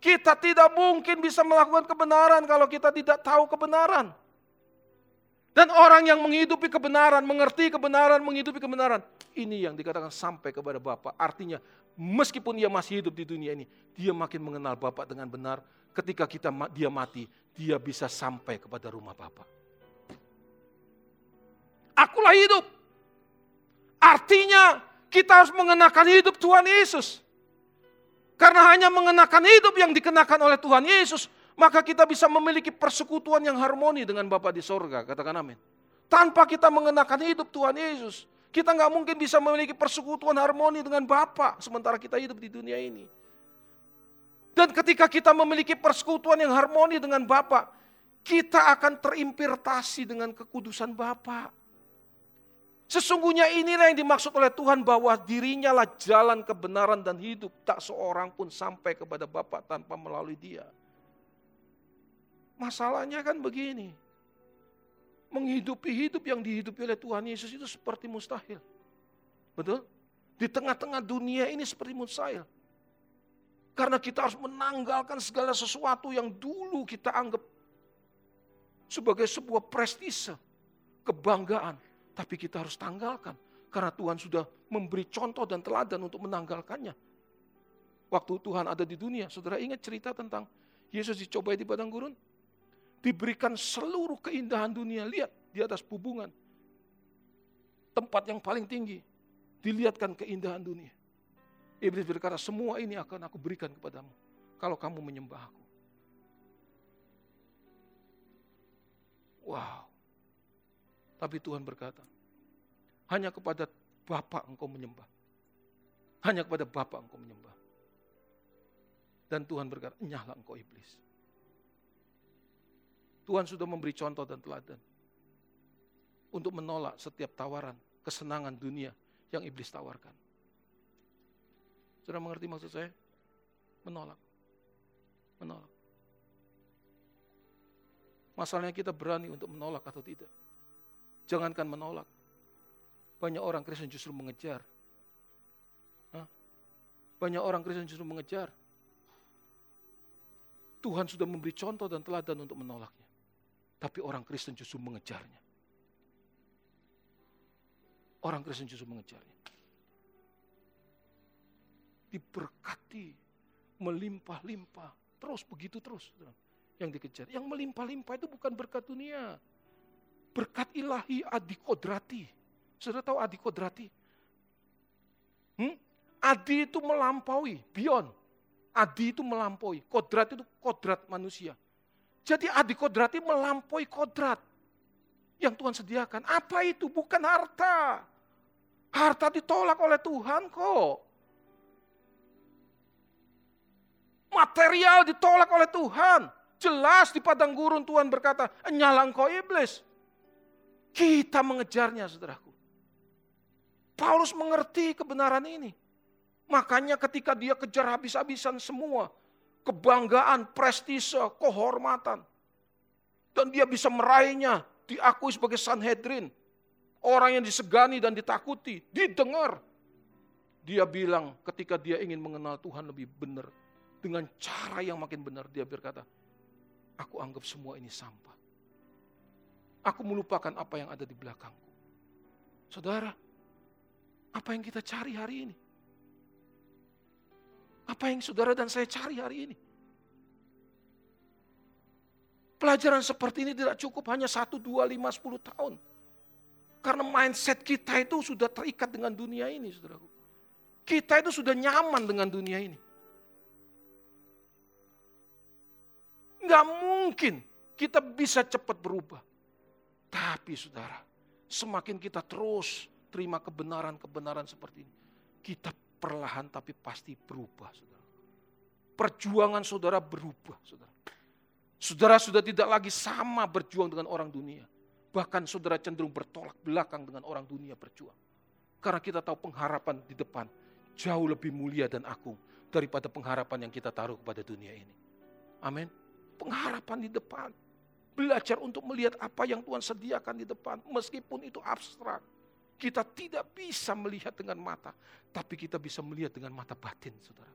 Kita tidak mungkin bisa melakukan kebenaran kalau kita tidak tahu kebenaran. Dan orang yang menghidupi kebenaran, mengerti kebenaran, menghidupi kebenaran. Ini yang dikatakan sampai kepada Bapak. Artinya meskipun dia masih hidup di dunia ini, dia makin mengenal Bapak dengan benar. Ketika kita dia mati, dia bisa sampai kepada rumah Bapak. Akulah hidup. Artinya kita harus mengenakan hidup Tuhan Yesus. Karena hanya mengenakan hidup yang dikenakan oleh Tuhan Yesus, maka kita bisa memiliki persekutuan yang harmoni dengan Bapa di sorga. Katakan amin. Tanpa kita mengenakan hidup Tuhan Yesus, kita nggak mungkin bisa memiliki persekutuan harmoni dengan Bapa sementara kita hidup di dunia ini. Dan ketika kita memiliki persekutuan yang harmoni dengan Bapa, kita akan terimpirtasi dengan kekudusan Bapa. Sesungguhnya inilah yang dimaksud oleh Tuhan bahwa dirinya lah jalan kebenaran dan hidup. Tak seorang pun sampai kepada Bapa tanpa melalui dia. Masalahnya kan begini. Menghidupi hidup yang dihidupi oleh Tuhan Yesus itu seperti mustahil. Betul? Di tengah-tengah dunia ini seperti mustahil. Karena kita harus menanggalkan segala sesuatu yang dulu kita anggap sebagai sebuah prestise, kebanggaan tapi kita harus tanggalkan. Karena Tuhan sudah memberi contoh dan teladan untuk menanggalkannya. Waktu Tuhan ada di dunia, saudara ingat cerita tentang Yesus dicobai di padang gurun? Diberikan seluruh keindahan dunia, lihat di atas bubungan. Tempat yang paling tinggi, dilihatkan keindahan dunia. Iblis berkata, semua ini akan aku berikan kepadamu. Kalau kamu menyembah aku. Wow. Tapi Tuhan berkata, hanya kepada Bapa engkau menyembah. Hanya kepada Bapa engkau menyembah. Dan Tuhan berkata, nyala engkau iblis. Tuhan sudah memberi contoh dan teladan. Untuk menolak setiap tawaran, kesenangan dunia yang iblis tawarkan. Sudah mengerti maksud saya? Menolak. Menolak. Masalahnya kita berani untuk menolak atau tidak. Jangankan menolak. Banyak orang Kristen justru mengejar. Hah? Banyak orang Kristen justru mengejar. Tuhan sudah memberi contoh dan teladan untuk menolaknya. Tapi orang Kristen justru mengejarnya. Orang Kristen justru mengejarnya. Diberkati, melimpah-limpah, terus begitu terus. Yang dikejar. Yang melimpah-limpah itu bukan berkat dunia berkat ilahi adi kodrati. Sudah tahu adi kodrati? Hmm? Adi itu melampaui, beyond. Adi itu melampaui, kodrat itu kodrat manusia. Jadi adi kodrati melampaui kodrat yang Tuhan sediakan. Apa itu? Bukan harta. Harta ditolak oleh Tuhan kok. Material ditolak oleh Tuhan. Jelas di padang gurun Tuhan berkata, nyala engkau iblis. Kita mengejarnya, saudaraku. Paulus mengerti kebenaran ini. Makanya ketika dia kejar habis-habisan semua, kebanggaan, prestise, kehormatan. Dan dia bisa meraihnya, diakui sebagai Sanhedrin. Orang yang disegani dan ditakuti, didengar. Dia bilang ketika dia ingin mengenal Tuhan lebih benar. Dengan cara yang makin benar, dia berkata, aku anggap semua ini sampah. Aku melupakan apa yang ada di belakangku. Saudara, apa yang kita cari hari ini? Apa yang saudara dan saya cari hari ini? Pelajaran seperti ini tidak cukup hanya satu, dua, lima, sepuluh tahun. Karena mindset kita itu sudah terikat dengan dunia ini, saudaraku. Kita itu sudah nyaman dengan dunia ini. Nggak mungkin kita bisa cepat berubah. Tapi saudara, semakin kita terus terima kebenaran-kebenaran seperti ini, kita perlahan tapi pasti berubah, saudara. Perjuangan saudara berubah, saudara. Saudara sudah tidak lagi sama berjuang dengan orang dunia. Bahkan saudara cenderung bertolak belakang dengan orang dunia berjuang. Karena kita tahu pengharapan di depan jauh lebih mulia dan agung daripada pengharapan yang kita taruh kepada dunia ini. Amin. Pengharapan di depan Belajar untuk melihat apa yang Tuhan sediakan di depan. Meskipun itu abstrak. Kita tidak bisa melihat dengan mata. Tapi kita bisa melihat dengan mata batin, saudara.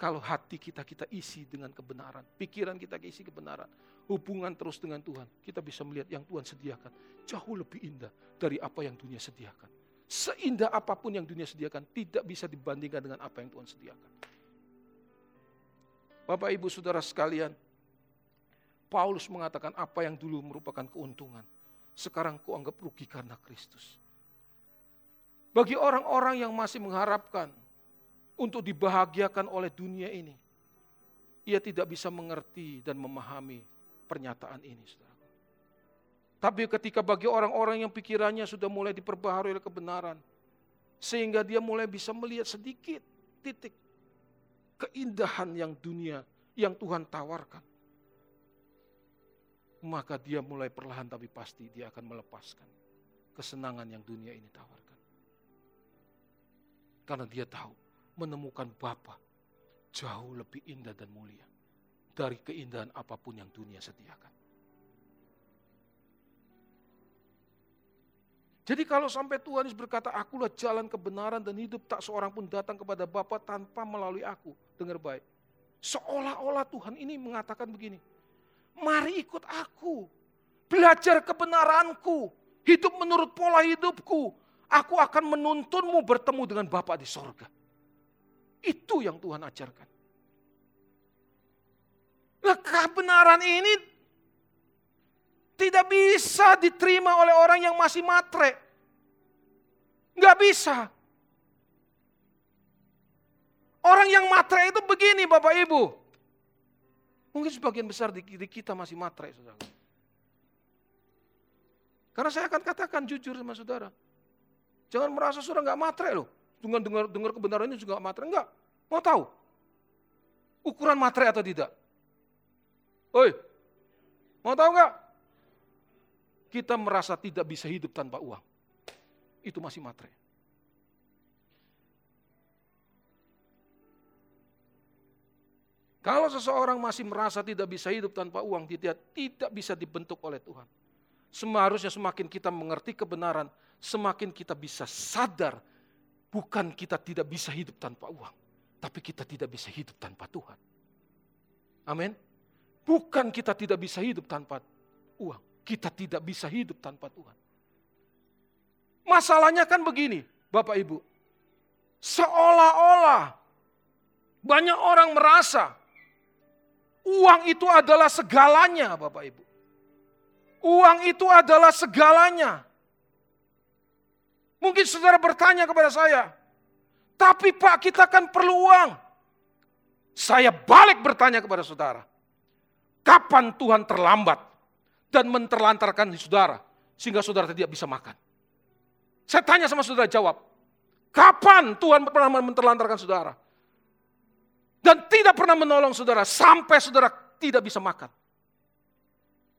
Kalau hati kita kita isi dengan kebenaran, pikiran kita isi kebenaran, hubungan terus dengan Tuhan, kita bisa melihat yang Tuhan sediakan jauh lebih indah dari apa yang dunia sediakan. Seindah apa pun yang dunia sediakan tidak bisa dibandingkan dengan apa yang Tuhan sediakan. Bapak Ibu Saudara sekalian, Paulus mengatakan apa yang dulu merupakan keuntungan, sekarang kuanggap rugi karena Kristus. Bagi orang-orang yang masih mengharapkan untuk dibahagiakan oleh dunia ini, ia tidak bisa mengerti dan memahami pernyataan ini, saudara. Tapi ketika bagi orang-orang yang pikirannya sudah mulai diperbaharui oleh kebenaran, sehingga dia mulai bisa melihat sedikit titik keindahan yang dunia yang Tuhan tawarkan. Maka dia mulai perlahan tapi pasti dia akan melepaskan kesenangan yang dunia ini tawarkan. Karena dia tahu menemukan Bapa jauh lebih indah dan mulia dari keindahan apa pun yang dunia sediakan. Jadi kalau sampai Tuhan Yesus berkata, akulah jalan kebenaran dan hidup, tak seorang pun datang kepada Bapa tanpa melalui aku. Dengar baik. Seolah-olah Tuhan ini mengatakan begini, mari ikut aku, belajar kebenaranku, hidup menurut pola hidupku. Aku akan menuntunmu bertemu dengan Bapa di sorga. Itu yang Tuhan ajarkan. Nah kebenaran ini tidak bisa diterima oleh orang yang masih matre. Nggak bisa. Orang yang matre itu begini Bapak Ibu. Mungkin sebagian besar di kita masih matre, saudara. Karena saya akan katakan jujur sama saudara. Jangan merasa saudara nggak matre loh. Dengan dengar, dengar kebenaran ini juga matre. Enggak. Mau tahu? Ukuran matre atau tidak? Oi, mau tahu nggak? kita merasa tidak bisa hidup tanpa uang. Itu masih matre. Kalau seseorang masih merasa tidak bisa hidup tanpa uang, dia tidak bisa dibentuk oleh Tuhan. Seharusnya semakin kita mengerti kebenaran, semakin kita bisa sadar bukan kita tidak bisa hidup tanpa uang, tapi kita tidak bisa hidup tanpa Tuhan. Amin. Bukan kita tidak bisa hidup tanpa uang, kita tidak bisa hidup tanpa Tuhan. Masalahnya kan begini, Bapak Ibu. Seolah-olah banyak orang merasa uang itu adalah segalanya, Bapak Ibu. Uang itu adalah segalanya. Mungkin saudara bertanya kepada saya, tapi Pak kita kan perlu uang. Saya balik bertanya kepada saudara, kapan Tuhan terlambat dan menterlantarkan saudara sehingga saudara tidak bisa makan. Saya tanya sama saudara jawab, kapan Tuhan pernah menterlantarkan saudara? Dan tidak pernah menolong saudara sampai saudara tidak bisa makan.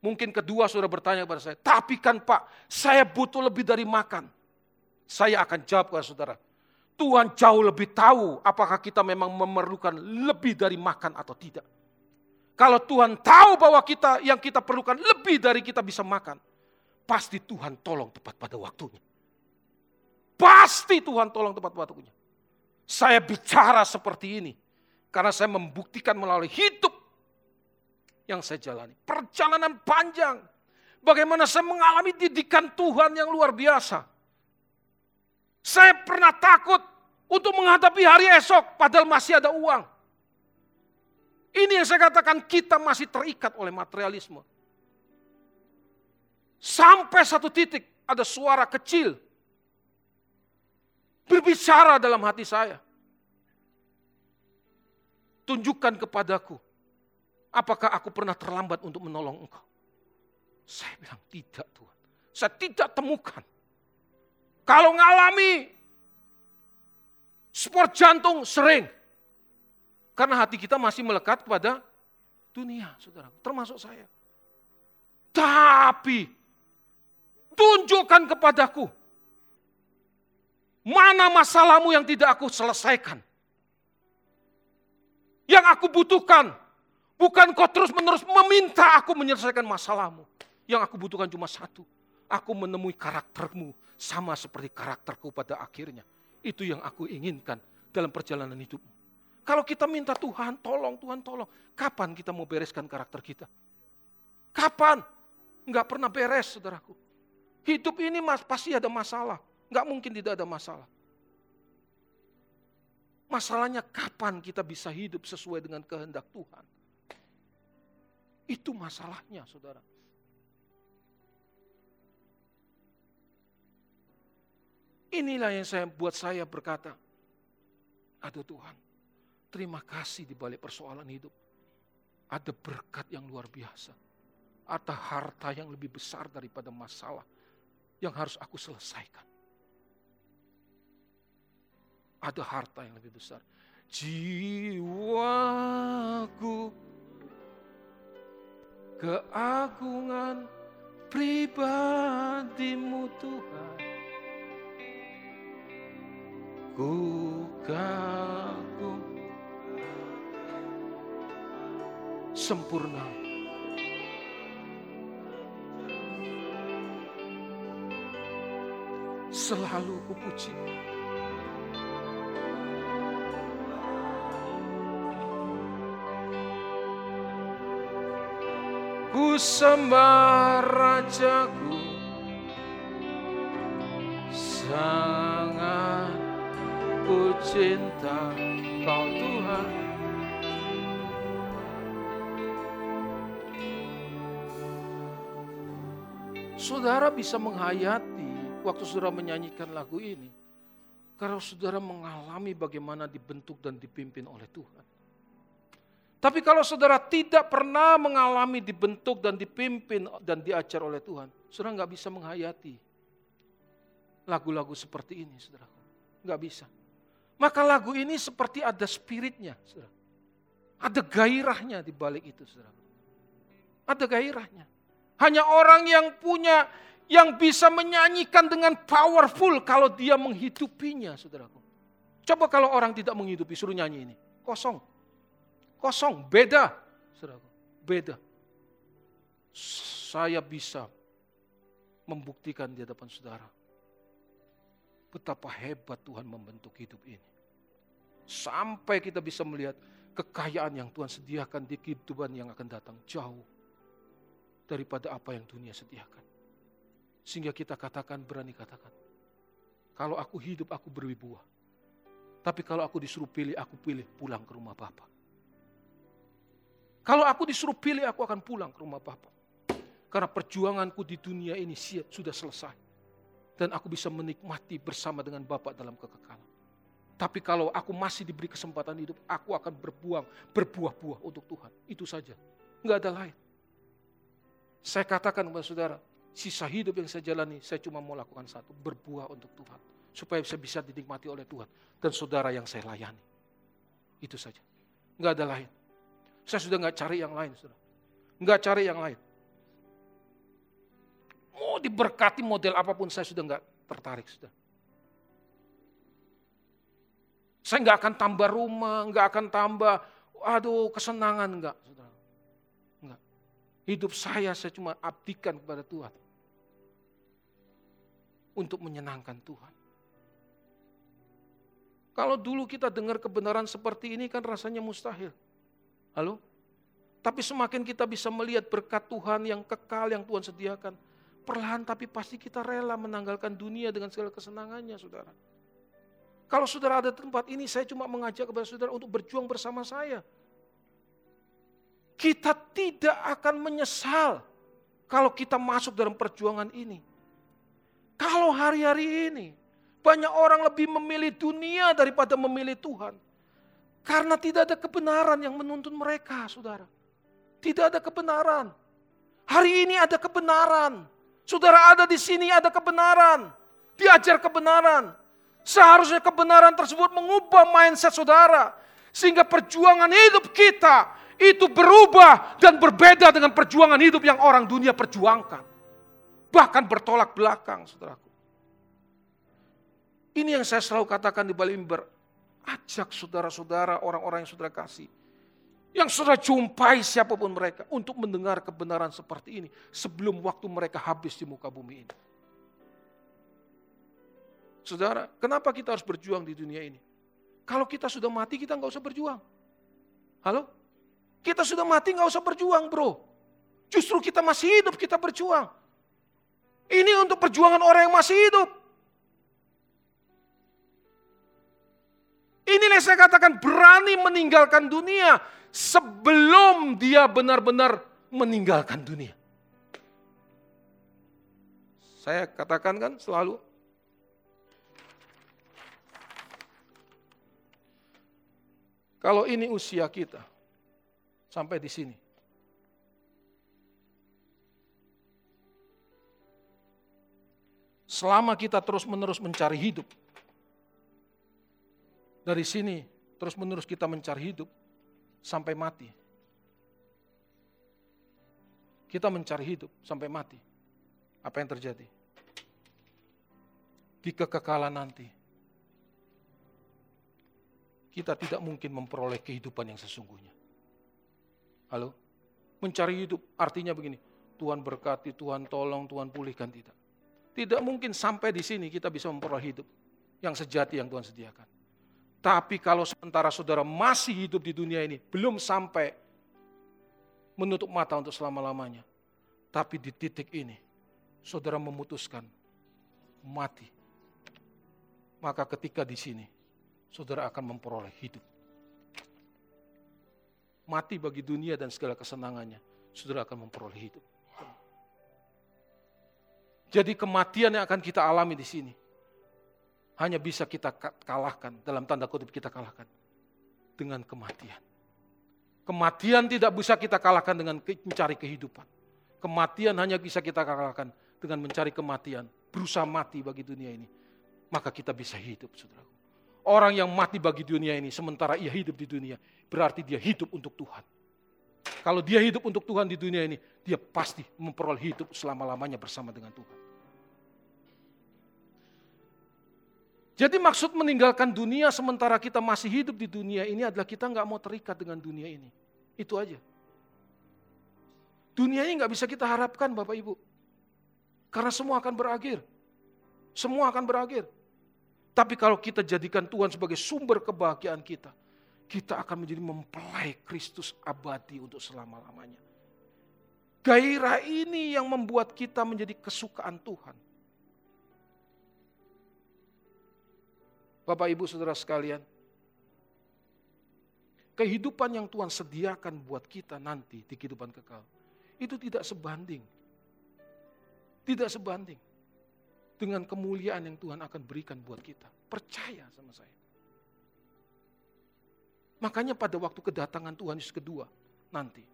Mungkin kedua saudara bertanya kepada saya, tapi kan Pak, saya butuh lebih dari makan. Saya akan jawab kepada saudara, Tuhan jauh lebih tahu apakah kita memang memerlukan lebih dari makan atau tidak. Kalau Tuhan tahu bahwa kita yang kita perlukan lebih dari kita bisa makan, pasti Tuhan tolong tepat pada waktunya. Pasti Tuhan tolong tepat pada waktunya. Saya bicara seperti ini karena saya membuktikan melalui hidup yang saya jalani. Perjalanan panjang. Bagaimana saya mengalami didikan Tuhan yang luar biasa. Saya pernah takut untuk menghadapi hari esok padahal masih ada uang. Ini yang saya katakan kita masih terikat oleh materialisme. Sampai satu titik ada suara kecil berbicara dalam hati saya. Tunjukkan kepadaku, apakah aku pernah terlambat untuk menolong engkau? Saya bilang tidak Tuhan. Saya tidak temukan. Kalau ngalami sport jantung sering. Karena hati kita masih melekat kepada dunia, saudara. Termasuk saya. Tapi, tunjukkan kepadaku. Mana masalahmu yang tidak aku selesaikan. Yang aku butuhkan. Bukan kau terus menerus meminta aku menyelesaikan masalahmu. Yang aku butuhkan cuma satu. Aku menemui karaktermu sama seperti karakterku pada akhirnya. Itu yang aku inginkan dalam perjalanan hidupmu. Kalau kita minta Tuhan tolong, Tuhan tolong. Kapan kita mau bereskan karakter kita? Kapan? Enggak pernah beres, saudaraku. Hidup ini mas, pasti ada masalah. Enggak mungkin tidak ada masalah. Masalahnya kapan kita bisa hidup sesuai dengan kehendak Tuhan. Itu masalahnya, saudara. Inilah yang saya buat saya berkata, aduh Tuhan, Terima kasih di balik persoalan hidup. ada berkat yang luar biasa. Ada harta yang lebih besar daripada masalah yang harus aku selesaikan. Ada harta yang lebih besar. Jiwaku keagungan pribadimu Tuhan. Ku kagum sempurna. Selalu ku puji. Ku sembah rajaku Sangat ku cinta kau Tuhan Saudara bisa menghayati waktu saudara menyanyikan lagu ini. Karena saudara mengalami bagaimana dibentuk dan dipimpin oleh Tuhan. Tapi kalau saudara tidak pernah mengalami dibentuk dan dipimpin dan diajar oleh Tuhan, saudara nggak bisa menghayati lagu-lagu seperti ini, saudara. Nggak bisa. Maka lagu ini seperti ada spiritnya, saudara. Ada gairahnya di balik itu, saudara. Ada gairahnya. Hanya orang yang punya, yang bisa menyanyikan dengan powerful kalau dia menghidupinya, saudaraku. Coba kalau orang tidak menghidupi, suruh nyanyi ini. Kosong. Kosong, beda. Saudaraku, beda. Saya bisa membuktikan di hadapan saudara. Betapa hebat Tuhan membentuk hidup ini. Sampai kita bisa melihat kekayaan yang Tuhan sediakan di kehidupan yang akan datang jauh daripada apa yang dunia sediakan. Sehingga kita katakan, berani katakan, kalau aku hidup aku berwibawa. Tapi kalau aku disuruh pilih, aku pilih pulang ke rumah Bapak. Kalau aku disuruh pilih, aku akan pulang ke rumah Bapak. Karena perjuanganku di dunia ini sudah selesai. Dan aku bisa menikmati bersama dengan Bapak dalam kekekalan. Tapi kalau aku masih diberi kesempatan hidup, aku akan berbuang, berbuah-buah untuk Tuhan. Itu saja. Enggak ada lain. Saya katakan kepada saudara, sisa hidup yang saya jalani, saya cuma mau lakukan satu, berbuah untuk Tuhan. Supaya saya bisa dinikmati oleh Tuhan. Dan saudara yang saya layani. Itu saja. Enggak ada lain. Saya sudah nggak cari yang lain, sudah. Nggak cari yang lain. Mau diberkati model apa pun saya sudah nggak tertarik, sudah. Saya nggak akan tambah rumah, nggak akan tambah, aduh kesenangan, nggak, saudara. Nggak. Hidup saya saya cuma abdikan kepada Tuhan. Untuk menyenangkan Tuhan. Kalau dulu kita dengar kebenaran seperti ini kan rasanya mustahil. Halo? Tapi semakin kita bisa melihat berkat Tuhan yang kekal yang Tuhan sediakan, perlahan tapi pasti kita rela menanggalkan dunia dengan segala kesenangannya, saudara. Kalau saudara ada tempat ini, saya cuma mengajak kepada saudara untuk berjuang bersama saya. Kita tidak akan menyesal kalau kita masuk dalam perjuangan ini. Kalau hari-hari ini banyak orang lebih memilih dunia daripada memilih Tuhan. Karena tidak ada kebenaran yang menuntun mereka, saudara. Tidak ada kebenaran. Hari ini ada kebenaran. Saudara ada di sini ada kebenaran. Diajar kebenaran. Seharusnya kebenaran tersebut mengubah mindset saudara. Sehingga perjuangan hidup kita itu berubah dan berbeda dengan perjuangan hidup yang orang dunia perjuangkan. Bahkan bertolak belakang, saudaraku. Ini yang saya selalu katakan di mimbar. Ajak saudara-saudara, orang-orang yang saudara kasih. Yang saudara jumpai siapa pun mereka untuk mendengar kebenaran seperti ini sebelum waktu mereka habis di muka bumi ini. Saudara, kenapa kita harus berjuang di dunia ini? Kalau kita sudah mati, kita nggak usah berjuang. Halo? Kita sudah mati nggak usah berjuang, bro. Justru kita masih hidup, kita berjuang. Ini untuk perjuangan orang yang masih hidup. Inilah saya katakan berani meninggalkan dunia sebelum dia benar-benar meninggalkan dunia. Saya katakan kan selalu kalau ini usia kita, Sampai di sini. Selama kita terus-menerus mencari hidup, dari sini terus-menerus kita mencari hidup sampai mati. Kita mencari hidup sampai mati. Apa yang terjadi? Di kekekalan nanti, kita tidak mungkin memperoleh kehidupan yang sesungguhnya. Halo? Mencari hidup artinya begini, Tuhan berkati, Tuhan tolong, Tuhan pulihkan tidak. Tidak mungkin sampai di sini kita bisa memperoleh hidup yang sejati yang Tuhan sediakan. Tapi kalau sementara saudara masih hidup di dunia ini, belum sampai menutup mata untuk selama-lamanya. Tapi di titik ini, saudara memutuskan mati. Maka ketika di sini, saudara akan memperoleh hidup. Mati bagi dunia dan segala kesenangannya, saudara akan memperoleh hidup. Jadi kematian yang akan kita alami di sini hanya bisa kita kalahkan, dalam tanda kutip kita kalahkan dengan kematian. Kematian tidak bisa kita kalahkan dengan mencari kehidupan. Kematian hanya bisa kita kalahkan dengan mencari kematian, berusaha mati bagi dunia ini. Maka kita bisa hidup, saudara. Orang yang mati bagi dunia ini, sementara ia hidup di dunia, berarti dia hidup untuk Tuhan. Kalau dia hidup untuk Tuhan di dunia ini, dia pasti memperoleh hidup selama-lamanya bersama dengan Tuhan. Jadi maksud meninggalkan dunia sementara kita masih hidup di dunia ini adalah kita nggak mau terikat dengan dunia ini. Itu aja. Dunia ini nggak bisa kita harapkan Bapak Ibu. Karena semua akan berakhir. Semua akan berakhir. Tapi kalau kita jadikan Tuhan sebagai sumber kebahagiaan kita, kita akan menjadi mempelai Kristus abadi untuk selama-lamanya. Gairah ini yang membuat kita menjadi kesukaan Tuhan. Bapak Ibu Saudara sekalian, kehidupan yang Tuhan sediakan buat kita nanti di kehidupan kekal, itu tidak sebanding. Tidak sebanding dengan kemuliaan yang Tuhan akan berikan buat kita. Percaya sama saya. Makanya pada waktu kedatangan Tuhan Yesus kedua nanti.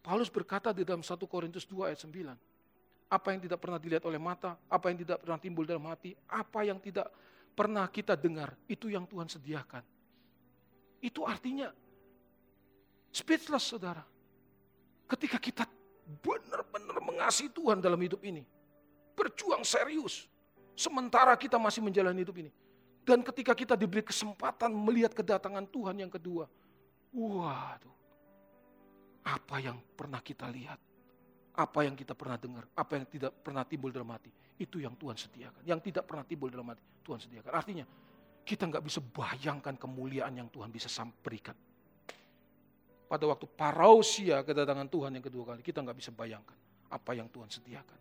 Paulus berkata di dalam 1 Korintus 2 ayat 9. Apa yang tidak pernah dilihat oleh mata, apa yang tidak pernah timbul dalam hati, apa yang tidak pernah kita dengar, itu yang Tuhan sediakan. Itu artinya speechless saudara. Ketika kita benar-benar mengasihi Tuhan dalam hidup ini. Berjuang serius. Sementara kita masih menjalani hidup ini. Dan ketika kita diberi kesempatan melihat kedatangan Tuhan yang kedua, waduh, apa yang pernah kita lihat, apa yang kita pernah dengar, apa yang tidak pernah timbul dalam hati, itu yang Tuhan sediakan. Yang tidak pernah timbul dalam hati, Tuhan sediakan. Artinya, kita nggak bisa bayangkan kemuliaan yang Tuhan bisa berikan. Pada waktu parausia kedatangan Tuhan yang kedua kali, kita nggak bisa bayangkan apa yang Tuhan sediakan.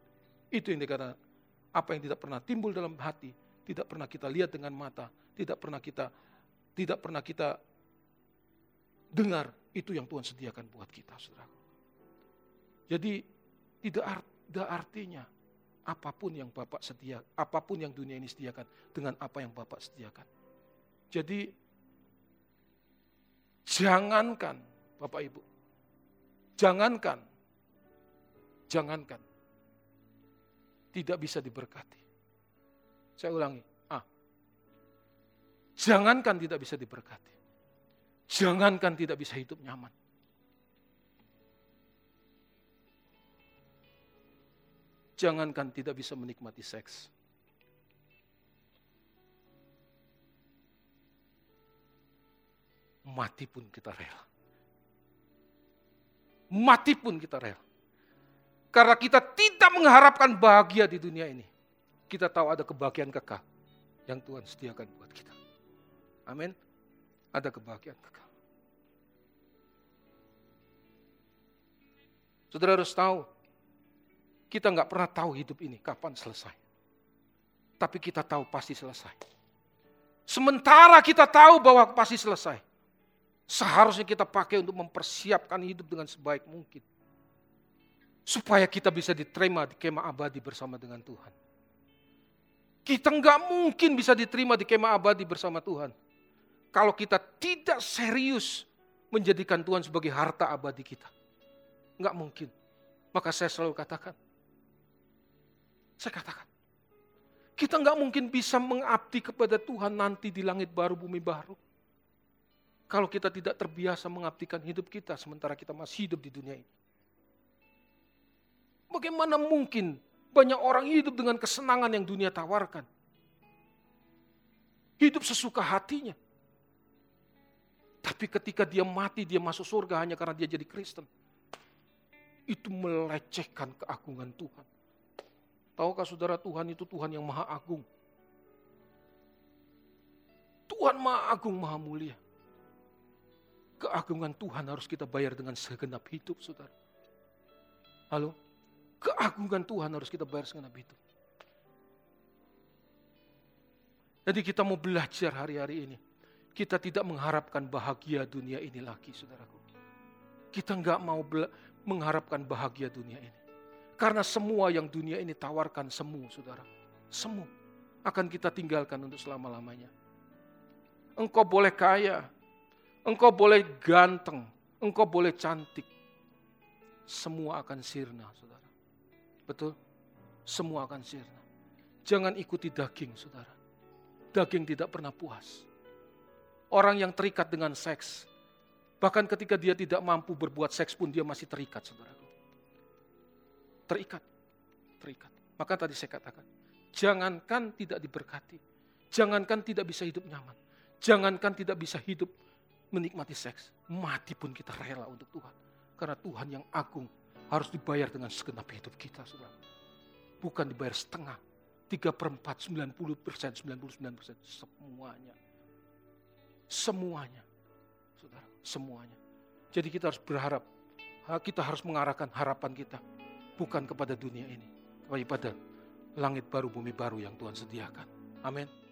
Itu yang dikatakan, apa yang tidak pernah timbul dalam hati, tidak pernah kita lihat dengan mata, tidak pernah kita tidak pernah kita dengar, itu yang Tuhan sediakan buat kita, saudara. Jadi tidak, tidak artinya apa pun yang Bapak sedia, apa pun yang dunia ini sediakan dengan apa yang Bapak sediakan. Jadi jangankan Bapak Ibu, jangankan, jangankan tidak bisa diberkati. Saya ulangi, ah, jangankan tidak bisa diberkati, jangankan tidak bisa hidup nyaman. Jangankan tidak bisa menikmati seks. Mati pun kita rela. Mati pun kita rela. Karena kita tidak mengharapkan bahagia di dunia ini kita tahu ada kebahagiaan kekal yang Tuhan sediakan buat kita. Amin. Ada kebahagiaan kekal. Saudara harus tahu, kita nggak pernah tahu hidup ini kapan selesai. Tapi kita tahu pasti selesai. Sementara kita tahu bahwa pasti selesai. Seharusnya kita pakai untuk mempersiapkan hidup dengan sebaik mungkin. Supaya kita bisa diterima di kemah abadi bersama dengan Tuhan. Kita nggak mungkin bisa diterima di kemah abadi bersama Tuhan. Kalau kita tidak serius menjadikan Tuhan sebagai harta abadi kita. Enggak mungkin. Maka saya selalu katakan, saya katakan, kita nggak mungkin bisa mengabdi kepada Tuhan nanti di langit baru, bumi baru. Kalau kita tidak terbiasa mengabdikan hidup kita sementara kita masih hidup di dunia ini. Bagaimana mungkin banyak orang hidup dengan kesenangan yang dunia tawarkan? Hidup sesuka hatinya. Tapi ketika dia mati, dia masuk surga hanya karena dia jadi Kristen. Itu melecehkan keagungan Tuhan. Tahukah saudara Tuhan itu Tuhan yang maha agung. Tuhan maha agung, maha mulia. Keagungan Tuhan harus kita bayar dengan segenap hidup, saudara. Halo? Keagungan Tuhan harus kita bayar segenap hidup. Jadi kita mau belajar hari-hari ini. Kita tidak mengharapkan bahagia dunia ini lagi, saudaraku. Kita nggak mau mengharapkan bahagia dunia ini. Karena semua yang dunia ini tawarkan semu, saudara. Semu akan kita tinggalkan untuk selama-lamanya. Engkau boleh kaya, engkau boleh ganteng, engkau boleh cantik. Semua akan sirna, saudara. Betul? Semua akan sirna. Jangan ikuti daging, saudara. Daging tidak pernah puas. Orang yang terikat dengan seks, bahkan ketika dia tidak mampu berbuat seks pun dia masih terikat, saudara terikat. Terikat. Maka tadi saya katakan, jangankan tidak diberkati, jangankan tidak bisa hidup nyaman, jangankan tidak bisa hidup menikmati seks, mati pun kita rela untuk Tuhan. Karena Tuhan yang agung harus dibayar dengan segenap hidup kita, saudara. Bukan dibayar setengah, tiga perempat, sembilan puluh persen, sembilan puluh sembilan persen, semuanya. Semuanya, saudara, semuanya. Jadi kita harus berharap, kita harus mengarahkan harapan kita bukan kepada dunia ini, tapi pada langit baru, bumi baru yang Tuhan sediakan. Amin.